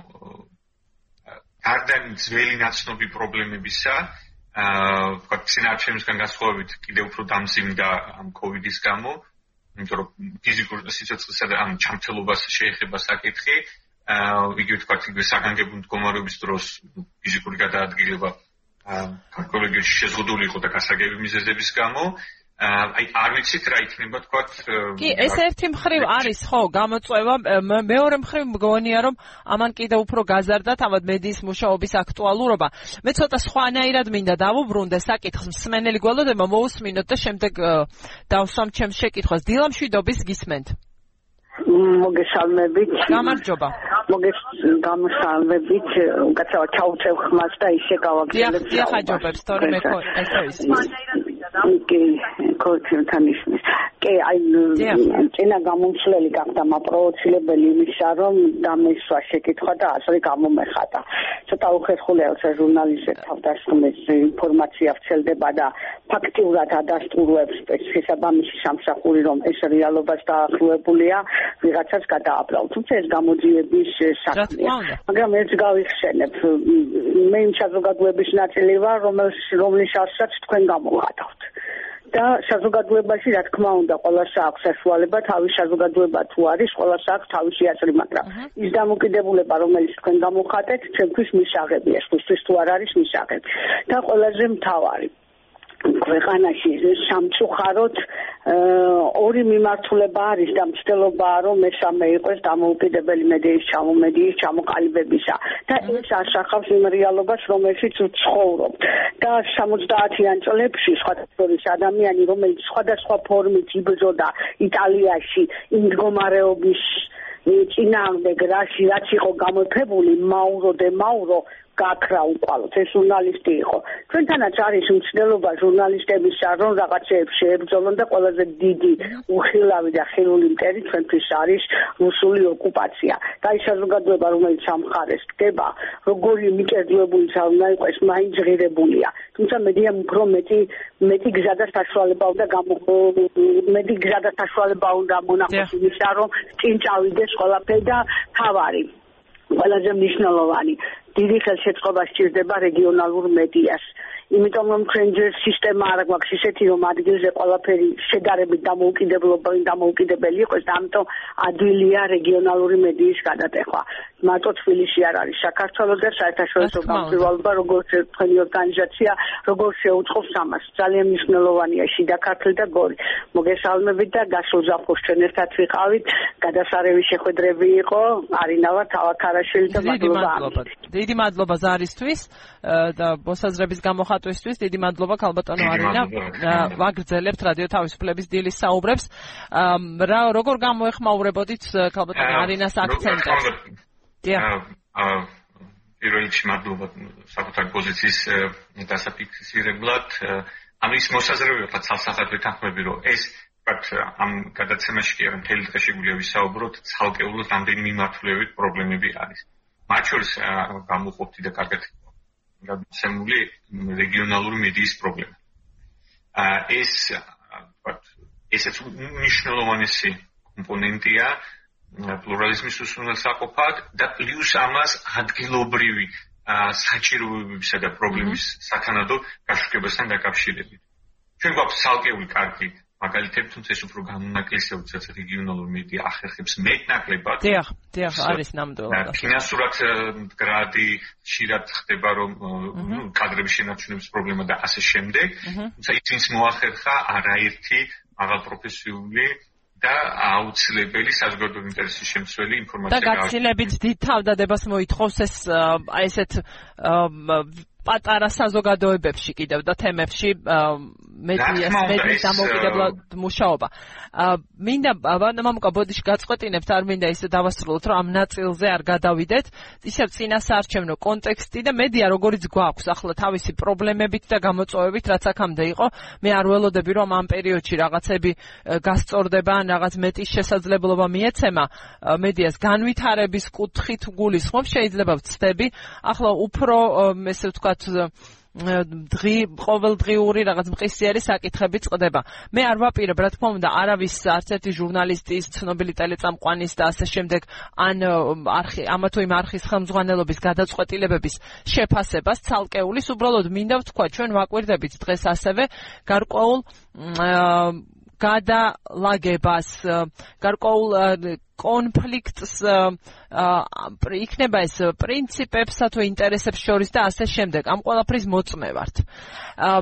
გარდან ძველი ნაცნობი პრობლემებისა აა ვთქვათ, სინარჩემისგან გასხოვებით კიდევ უფრო დამძიმდა ამ კოვიდის გამო, იმიტომ რომ ფიზიკურ სიცოცხლესა და ამ ჩამთელობას შეეხება საკითხი, აა იგივე ვთქვათ, იგივე საგანგებო მდგომარეობის დროს ფიზიკური გადაადგილება აა კარკოლოგიაში შეზღუდული იყო და გასაგები მიზეზების გამო, აი არ ვიცით რა იქნება თქვა კი ეს ერთი მხრივ არის ხო გამოწვევა. მეორე მხრივ მგონია რომ ამან კიდე უფრო გაზარდათ ამად მედიის მუშაობის აქტუალურობა. მე ცოტა სხვანაირად მინდა დავუბრუნდე საკითხს. მსმენელი გველოდება მოусმინოთ და შემდეგ დავსვამ ჩემს შეკითხვას. დილამშვიდობის გისმენთ. მოგესალმებით. გამარჯობა. მოგეს გამოსალმებით. უკაცრავ ჩაუწევ ხმას და ისე გავაგზავნებ დიახ დიახ აჯობებს თორემ ეხო ესე ის კი კოჩენთან ისმის. კი აი წინა გამომცვლელი გახდა მაპროვოცირებელი იმისა რომ დამესვა შეკითხვა და ასე გამომეხატა ცოტა უხერხულია როცა ჟურნალისტი თავდასხმის ინფორმაცია ვრცელდება და ფაქტიურად ადასტურებს შესაბამისი სამსახური რომ ეს რეალობას დაახლოებულია ვიღაცას გადააბრალ თუმცა ეს გამოძიების საქმეა. მაგრამ ერთ გავიხსენებ. მე იმ საზოგადოების ნაწილი ვარ რომელს რომლის არსაც თქვენ გამოვხატავთ და საზოგადოებაში რა თქმა უნდა ყოველს აქვს საშუალება თავის საზოგადოება თუ არის ყოველს აქვს თავისი აზრი მაგრამ ის დამოკიდებულება რომელიც თქვენ გამოხატეთ ჩემთვის მისაღებია სხვისთვის თუ არ არის მისაღები. და ყველაზე მთავარი ქვეყანაში სამწუხაროდ ორი მიმართულება არის და მცდელობაა რომ მესამე იყოს დამოუკიდებელი მედიის ჩამომედიის ჩამოყალიბებისა და ეს ასახავს იმ რეალობას რომელშიც ვცხოვრობ. და 70-იან წლებში სხვადასხვა ადამიანი რომელიც სხვადასხვა ფორმით იბრძოდა იტალიაში იმ მდგომარეობის წინააღმდეგ რაში რაც იყო გამოთებული მაურო დე მაურო გაქრა უყალოთ. ეს ჟურნალისტი იყო. ჩვენთანაც არის უცნელობა ჟურნალისტებისა რომ რაღაცეებს შეებრძოლონ და ყველაზე დიდი უხილავი და ხილული მტერი ჩვენთვის არის რუსული ოკუპაცია. და ის საზოგადოება რომელიც ამ ხარეს დგება როგორი მიკერდლებული უნდა იყოს მაინც ღირებულია. თუმცა მედია უფრო მეტი მეტი გზა და საშუალება უნდა მეტი გზა და საშუალება უნდა მონახოს იმისა რომ წინ წავიდეს ყველაფერი და თავარი ყველაზე მნიშვნელოვანი დიდი ხელშეწყობა სჭირდება რეგიონალურ მედიას. იმიტომ რომ ფრენჯერ სისტემა არ გვაქვს ისეთი რომ ადგილზე ყველაფერი შედარებით დამოუკიდებლობანი დამოუკიდებელი იყოს და ამიტომ ადვილია რეგიონალური მედიის გადატეხვა. მარტო თბილისში არ არის. საქართველოს და საერთაშორისო გამწვავება როგორც თქვენი ორგანიზაცია როგორც შეუწყობს ამას. ძალიან მნიშვნელოვანია შიდა ქართლი და გორი. მოგესალმებით და გასულ ზაფხულს ჩვენ ერთად ვიყავით. გადასარევი შეხვედრები იყო. არინავა თავაქარაშვილი და მადლობა. დიდი მადლობა ზარისთვის და მოსაზრების გამოხატვა ხატვისთვის დიდი მადლობა ქალბატონო არინა. ვაგრძელებთ რადიო თავისუფლების დილის საუბრებს. რა როგორ გამოეხმაურებოდით ქალბატონო არინას აქცენტებს დიახ პირველ რიგში მადლობა საკუთარ პოზიციის დასაფიქსირებლად ამის მოსაზრებებია ცალსახად ვეთანხმები რომ ეს ვთქვათ ამ გადაცემაში კი არა მთელი დღე შეგვიძლია ვისაუბროთ ცალკეულად რამდენი მიმართულებით პრობლემები არის მათ შორის გამოყოფთი და კარგად გადაცემული რეგიონალური მედიის პრობლემა. აა ეს ვთქვათ, ესეც მნიშვნელოვანი კომპონენტია პლურალიზმის უსუნელსაყოფად და პლუს ამას ადგილობრივი საჭიროებებისა და პრობლემის საქანადო გაშუქებასთან დაკავშირებით. ჩვენ გვაქვს ცალკეული კარგი მაგალითად თუნდაც ეს უფრო განუნაკლისია უცებ რეგიონალურ მედია ახერხებს მეტნაკლებად. დიახ, დიახ, არის ნამდვილად. ფინანსურად გრადი შეიძლება ხდება რომ ნუ კადრების შენარჩუნების პრობლემა და ასე შემდეგ. თუმცა ის მოახერხა არაერთი მაღალპროფესიული და აუცილებელი საზოგადოებრივი ინტერესის შემცველი ინფორმაცია და გაცილებით დიდ თავდადებას მოითხოვს ეს ესეთ პატარა საზოგადოებებში კიდევ და თემებში მედიას მედიის დამოუკიდებლად მუშაობა. მინდა მამუკა ბოდიში გაწყვეტინებთ არ მინდა ისე დავასრულოთ რომ ამ ნაწილზე არ გადავიდეთ. ისევ წინასაარჩევნო კონტექსტი და მედია როგორიც გვაქვს ახლა თავისი პრობლემებით და გამოწვევებით რაც აქამდე იყო. მე არ ველოდები რომ ამ პერიოდში რაღაცები გასწორდება ან რაღაც მეტის შესაძლებლობა მიეცემა მედიას განვითარების კუთხით გულისხმობ შეიძლება ვწდები. ახლა უფრო ესე ვთქვათ დღი ყოველდღიური რაღაც მყისიერი საკითხები წდება. მე არ ვაპირებ, რა თქმა უნდა, არავის არც ერთი ჟურნალისტის, ცნობილი ტელეწამყვანის და ასე შემდეგ ან არხი, ამა თუ იმ არხის ხელმძღვანელობის გადაწყვეტილებების შეფასებას ცალკეულის, უბრალოდ მინდა ვთქვა, ჩვენ ვაკვირდებით დღეს ასევე გარკვეულ გადალაგებას, გარკვეულ კონფლიქტს იქნება ეს პრინციპებსა თუ ინტერესებს შორის და ასე შემდეგ. ამ ყველაფრის მოწმე ვართ.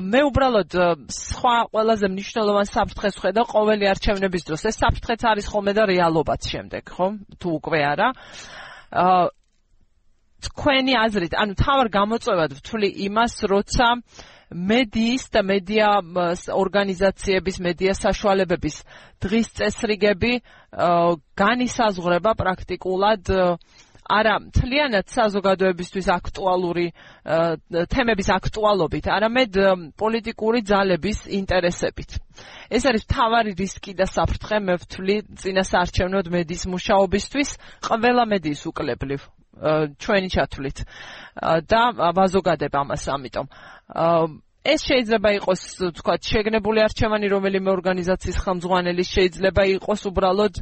მე უბრალოდ სხვა ყველაზე მნიშვნელოვან საფრთხეს ხედავ ყოველი არჩევნების დროს. ეს საფრთხეც არის ხოლმე და რეალობაც შემდეგ, ხო? თუ უკვე არა. აა თქვენი აზრით, ანუ თავარ გამოწვევად ვთვლი იმას, როცა მედიის და მედია ორგანიზაციების, მედია საშუალებების დღის წესრიგები განისაზღვრება პრაქტიკულად არა მთლიანად საზოგადოებისთვის აქტუალური თემების აქტუალობით, არამედ პოლიტიკური ძალების ინტერესებით. ეს არის თავარი რისკი და საფრთხე მე ვთვლი წინასაარჩევნოდ მედიის მუშაობისთვის ყველა მედიის უკლებლივ ჩვენი ჩათვლით. და ვაზოგადებ ამას ამიტომ. ეს შეიძლება იყოს თქვა შეგნებული არჩევანი რომელიმე ორგანიზაციის ხელმძღვანელი შეიძლება იყოს უბრალოდ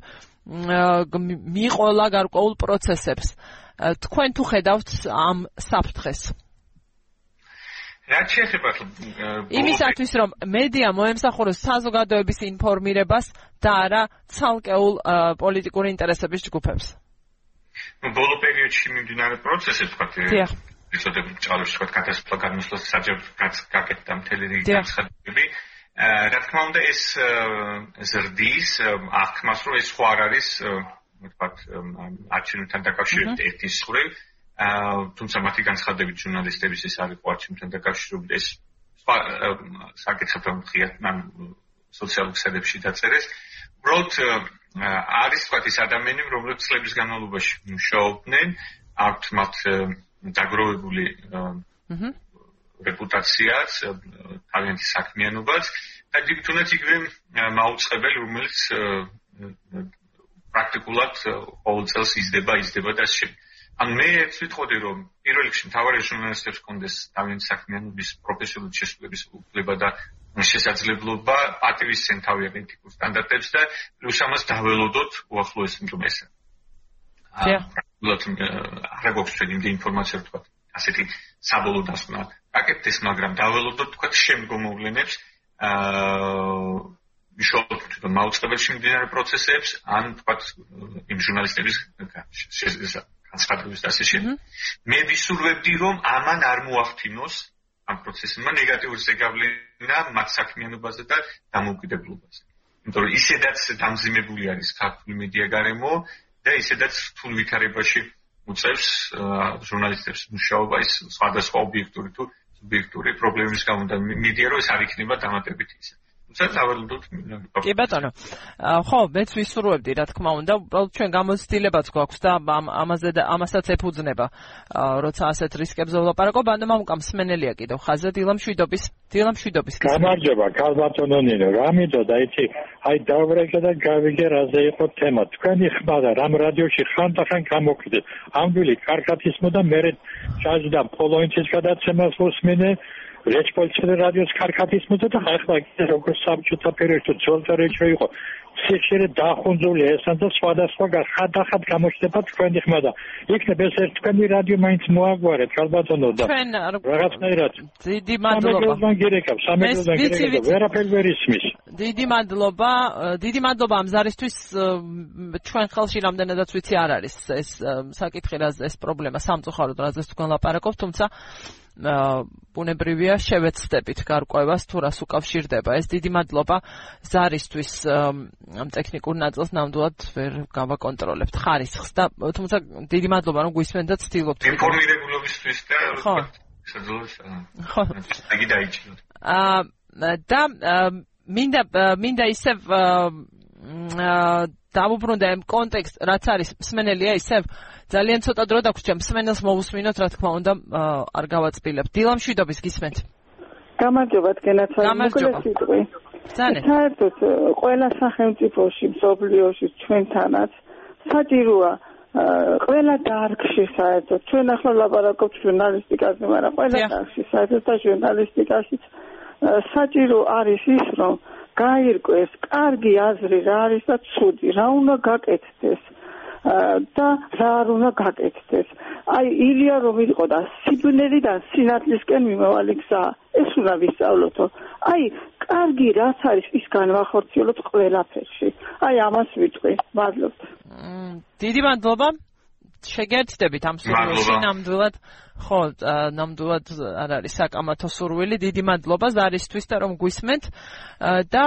მიყოლა გარკვეულ პროცესებს. თქვენ თუ ხედავთ ამ საფრთხეს? რაც შეეხება იმისათვის რომ მედია მოემსახუროს საზოგადოების ინფორმირებას და არა ცალკეულ პოლიტიკური ინტერესების ჯგუფებს ну ბოლო პერიოდში მიმდინარე პროცესებს თქვა ისოთებ ჭალებს თქვა კატასტროფა განმსვლას საჯებ გაკეთდა მთელი რიგი განცხადებები რა თქმა უნდა ეს ზრდის აღქმას რომ ეს ხო არ არის თქვა არჩევნებთან დაკავშირებით ერთი სხრივ. თუმცა მათი განცხადებით ჟურნალისტების ეს არის არჩევნებთან დაკავშირებით ეს სხვა საკითხებთან მხიათ მან სოციალურ ქსელებში დაწერეს. უბრალოდ არის თქვა ის ადამიანები რომლებიც წლების განმავლობაში მუშაობდნენ. აქვთ მათ დაგროვებული რეპუტაციაც თავიანთი საქმიანობაც და თუნდაც იგივე მაუწყებელი რომელიც პრაქტიკულად ყოველ წელს იზრდება იზრდება და შემდეგ ან მე ვიტყოდი რომ პირველ რიგში მთავარი ჟურნალისტებს კონდეს თავიანთი საქმიანობის პროფესიული შესრულების უფლება და შესაძლებლობა პატივისცენ თავიანთ ეთიკურ სტანდარტებს და პლუს ამას დაველოდოთ უახლოეს მდგომესა. აა, რა გვაქვს ჩვენ იმ ინფორმაცია თქვა ასეთი საბოლოო დასკვნა აკეთდეს, მაგრამ დაველოდოთ თქვა შემდგომ მოვლენებს აა მიშოთ თვითონ მაუწყებელში მიმდინარე პროცესებს ან თქვა იმ ჟურნალისტების და ასე შემდეგ. მე ვისურვებდი რომ ამან არ მოახდინოს ამ პროცესმა ნეგატიური ზეგავლენა მათ საქმიანობაზე და დამოუკიდებლობაზე. იმიტომ რომ ისედაც დამზიმებული არის ქართული მედია გარემო და ისედაც თულ ვითარებაში უწევს ჟურნალისტებს მუშაობა ის სხვადასხვა ობიექტური თუ სუბიექტური პრობლემების გამო და მედია რო ეს არ იქნება დამატებით ისე. საწაველოდოთ კი ბატონო. ხო მეც ვისურვებდი რა თქმა უნდა უბრალოდ ჩვენ გამოცდილებაც გვაქვს და ამაზე და ამასაც ეფუძნება როცა ასეთ რისკებზე ვლაპარაკობ ანუ მამუკამ სმენელია კიდევ ხაზე დილამშვიდობის დილამშვიდობის გამარჯობა კალბატონო ნინო რამიდო და იცი აი დავრეკე და გავიგე რაზე იყო თემა. თქვენი ხმადა რამ რადიოში ხანდახან გამოკვდე ამბილი კარკათისმო და მე ჩაჟდა პოლონეთის გადაცემას უსმინე რეჩპოლჩე რადიოს კარკათის მოძა და ახლა როგორ საბჭოთა პერიოდში ძოლტარეჩო იყო სიხშირე დახუნძული ესან და სხვადასხვა ხადახად გამოჩნდება თქვენი ხმა და იქნებ ეს თქვენი რადიო მაინც მოაგვარეთ ალბათონო და რაღაცნაირად დიდი მადლობა სამეგრელოდან სამეგრელოდან გირეკავ ვერაფერ ვერ ისმის დიდი მადლობა დიდი მადლობა ამ ზარისთვის ჩვენ ხელში რამდენადაც ვიცი არ არის ეს საკითხი რა ეს პრობლემა სამწუხაროდ რაზეც თქვენ ლაპარაკობთ თუმცა ბუნებრივია შევეცდებით გარკვევას თუ რას უკავშირდება. ეს დიდი მადლობა ზარისთვის ამ ტექნიკურ ნაწილს ნამდვილად ვერ გავაკონტროლებთ ხარისხს და თუმცა დიდი მადლობა რომ გვისმენთ და ცდილობთ ინფორმირებულობისთვის და სადღაც ხო. აგი დაიჭირა აა და მინდა მინდა ისევ დავუბრუნდა ამ კონტექსტ რაც არის მსმენელია ისევ ძალიან ცოტა დრო დაგვრჩა. მსმენელს მოусმინოთ რა თქმა უნდა არ გავაწბილებთ დილამშვიდობის გისმენთ. გამარჯობა თქვენაცაც მოკლესიტყვი ძალიან. საერთოდ ყველა სახელმწიფოში მსოფლიოში ჩვენთანაც საჭიროა ყველა დარგში საერთოდ. ჩვენ ახლა ლაბორატორიაში ჟურნალისტიკაზე მაგრამ ყველა დარგში საერთოდ და ჟურნალისტიკაშიც საჭირო არის ის რომ გაირკვეს კარგი აზრი რა არის და ცუდი რა უნდა გაკეთდეს? და რა არ უნდა გაკეთდეს? აი ილია რომ იყო და სიბნელიდან სინათლისკენ მიმავალი გზა ეს უნდა ვისწავლოთო. აი კარგი რაც არის ის განვახორციელოთ ყველაფერში. აი ამას ვიტყვი მადლობთ. დიდი მადლობა შეგერთდებით ამ სურვილში. ნამდვილად ხო ნამდვილად არ არის საკამათო სურვილი დიდი მადლობა ზარისთვის და რომ გვისმენთ. და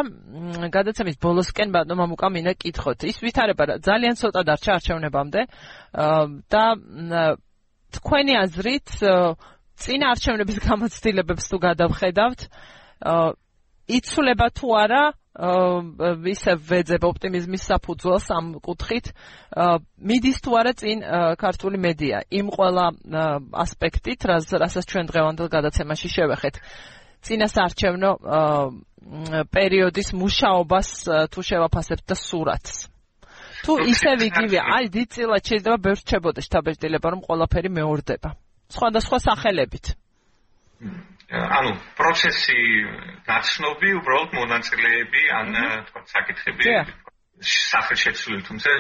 გადაცემის ბოლოსკენ ბატონო მამუკა მინდა კითხოთ. ის ვითარება ძალიან ცოტა დარჩა არჩევნებამდე. და თქვენი აზრით წინა არჩევნების გამოცდილებებს თუ გადავხედავთ? იცვლება თუ არა ისე ვეძებ ოპტიმიზმის საფუძველს ამ კუთხით. მიდის თუ არა წინ ქართული მედია? იმ ყველა ასპექტით რასაც ჩვენ დღევანდელ გადაცემაში შევეხეთ. წინასარჩევნო პერიოდის მუშაობას თუ შევაფასებთ და სურათს. თუ ისე ვიგივე აი დიდწილად შეიძლება ბევრ რჩებოდეს შთაბეჭდილება რომ ყველაფერი მეორდება სხვადასხვა სახელებით ანუ პროცესი გაცნობი უბრალოდ მონაწილეები ან თქვა საკითხები სახელშეცვლილი თუმცა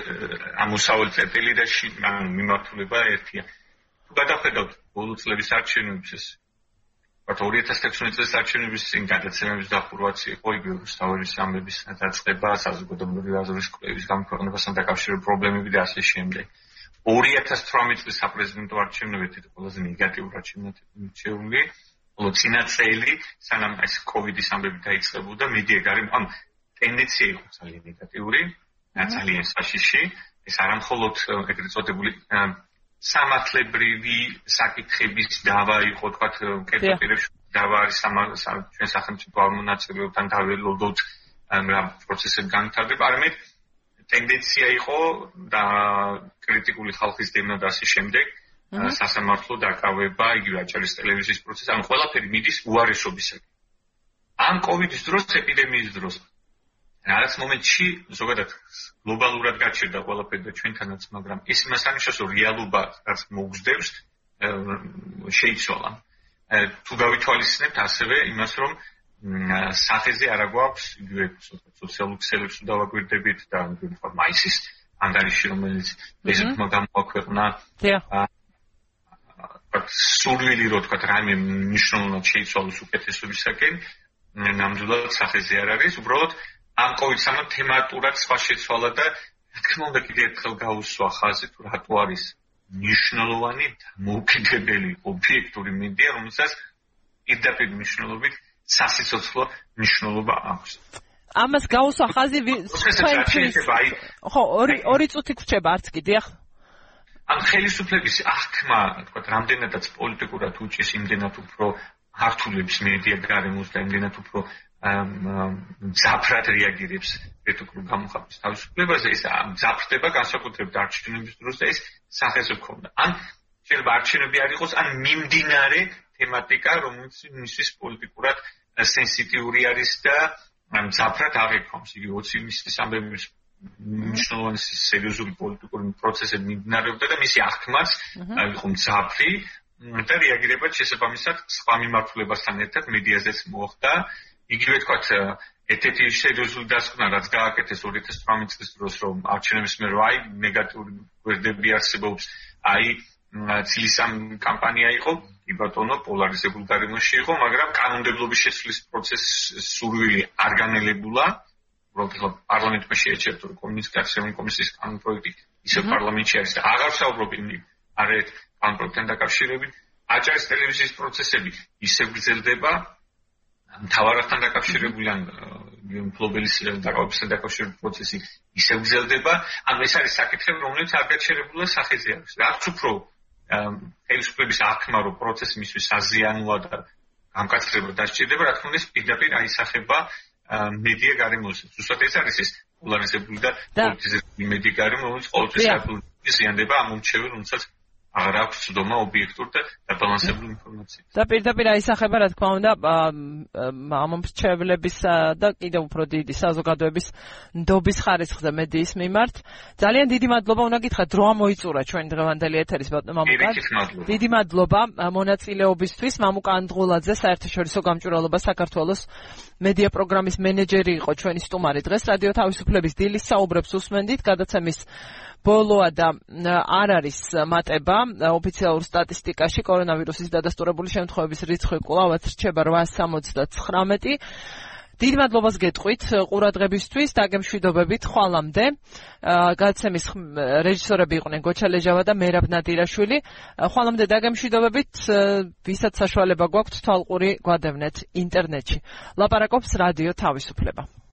ამოსავალი წერტილი და ანუ მიმართულება ერთია. თუ გადახედავთ ბოლო წლების არჩევნებს ეს ვთქვათ 2016 წელს არჩევნების წინ გადაცემების დახურვაც იყო იგივე რუსთაველის ამბების დაწყება საზოგადოებრივი აზრის კვლევის გამქვეყნებასთან დაკავშირებული პრობლემები და ასე შემდეგ. 2018 წლის საპრეზიდენტო არჩევნებები ყველაზე ნეგატიურად შემოჩეული ხოლო წინა წელი სანამ ეს კოვიდის ამბები დაიწყებოდა მედია გარემო ანუ ტენდენცია იყო ძალიან ნეგატიური ძალიან საშიში. ეს არამხოლოდ ეგრეთ წოდებული სამართლებრივი საკითხების დავა იყო თქვა კეთილ პირებს დავა არის ჩვენ სახელმწიფო არმონაწილეობთან დაველოდოთ რა პროცესები განვითარდება. არამედ ტენდენცია იყო და კრიტიკული ხალხის დევნა და ასე შემდეგ სასამართლო დაკავება, იგივე აჭარის ტელევიზიის პროცესი, ანუ ყველაფერი მიდის უარესობისაკენ. ამ კოვიდის დროს, ეპიდემიის დროს რაღაც მომენტში ზოგადად გლობალურად გაჩერდა ყველაფერი და ჩვენთანაც, მაგრამ ის იმას რომ რეალობა რაც მოგზდევს შეიცვალა. თუ გავითვალისწინებთ ასევე იმას, რომ სახეზე არა გვაქვს იგივე სოციალურ ქსელებს თუ დავაკვირდებით და თქვა მაისის ანგარიში რომელიც ესეთმა გამოაქვეყნა. დიახ. სურვილი რო თქვა რაიმე მნიშვნელოვნად შეიცვალოს უკეთესობისაკენ ნამდვილად სახეზე არ არის. უბრალოდ ამ კოვიდსამან თემატურად სხვა შეცვალა და რა თქმა უნდა კიდევ ერთხელ გაუსვა ხაზი თუ რატო არის მნიშვნელოვანი მოუკიდებელი ობიექტური მედია რომელსაც პირდაპირ მნიშვნელობით სასიცოცხლო მნიშვნელობა აქვს. ამას გაუსვა ხაზი ხო ორი ორი წუთი გრჩება არც კიდე ახლა ამ ხელისუფლების აღქმა, თქვა, რამდენადაც პოლიტიკურად უჭის იმდენად უფრო ართულებს მედია გარემოს და იმდენად უფრო ზაფრად რეაგირებს ეთიკურ გამოხატვის თავისუფლებაზე, ეს ზაფრდება განსაკუთრებით არჩევნების დროს და ეს სახეზე ქონდა. ან შეიძლება არჩევნები არ იყოს, ან მიმდინარე თემატიკა, რომელიც მისთვის პოლიტიკურად სენსიტიური არის და ზაფრად აღიქონს. იგი 20 მისის ამბების მნიშვნელოვანი სერიოზული პოლიტიკური პროცესები მიმდინარეობდა და მისი აღქმაც იყო მძაფრი და რეაგირება შესაბამისად სხვა მიმართულებასთან ერთად მედიაზეც მოხდა. იგივე თქვათ ერთ-ერთი სერიოზული დასკვნა რაც გააკეთეს 2018 წლის დროს რომ არჩევნების მერე აი ნეგატიური გვერდები არსებობს. აი ცილისამ კამპანია იყო კი ბატონო პოლარიზებულ გარემოში იყო მაგრამ კანონმდებლობის შეცვლის პროცესი სურვილი არ განელებულა უბრალოდ ახლა პარლამენტმა შეეჩერა რომ კომუნიკაციური კომისიის კანონ პროექტი ისე პარლამენტში არის. და აღარ საუბრობ იმ არეთ კანონ პროექტთან დაკავშირებით. აჭარის ტელევიზიის პროცესები ისე გრძელდება. მთავართან დაკავშირებული ან ფლობელის დაკავებასთან დაკავშირებული პროცესი ისე გრძელდება. ან ეს არის საკითხები რომელიც არ გაჩერებულა სახეზე არის. რაც უფრო ხელისუფლების აღქმა რო პროცესი მისთვის აზიანოა და გამკაცრება დასჭირდება, რა თქმა უნდა, პირდაპირ აისახება მედია გარემოს. ზუსტად ეს არის ეს პოლარიზებული და პოლიტიზებული მედია გარემო, რომელიც ყოველთვის საფუძვლად ზიანდება ამ უმჩევი, რომელსაც აღარ აქვს ცდომა ობიექტურ და დაბალანსებულ ინფორმაციას. და პირდაპირ აისახება, რა თქმა უნდა, ამ მრჩევლების და კიდევ უფრო დიდი საზოგადოების ნდობის ხარისხზე მედიის მიმართ. ძალიან დიდი მადლობა უნდა გითხრათ, დრო ამოიწურა ჩვენ დღევანდელი ეთერის მამუკა. დიდი მადლობა მონაწილეობისთვის. მამუკა ანდღულაძე, საერთაშორისო გამჭვირვალობა საქართველოს მედია პროგრამის მენეჯერი იყო ჩვენი სტუმარი დღეს რადიო თავისუფლების დილის საუბრებს უსმენდით, გადაცემის ბოლოა და არ არის მატება ოფიციალურ სტატისტიკაში კორონავირუსის დადასტურებული შემთხვევების რიცხვი კვლავაც რჩება 879. დიდ მადლობას გეტყვით ყურადღებისთვის და გემშვიდობებით ხვალამდე. გადაცემის რეჟისორები იყვნენ გოჩა ლეჟავა და მერაბ ნადირაშვილი. ხვალამდე და გემშვიდობებით ვისაც საშუალება გვაქვს თვალყური გვადევნეთ ინტერნეტში. ლაპარაკობს რადიო თავისუფლება.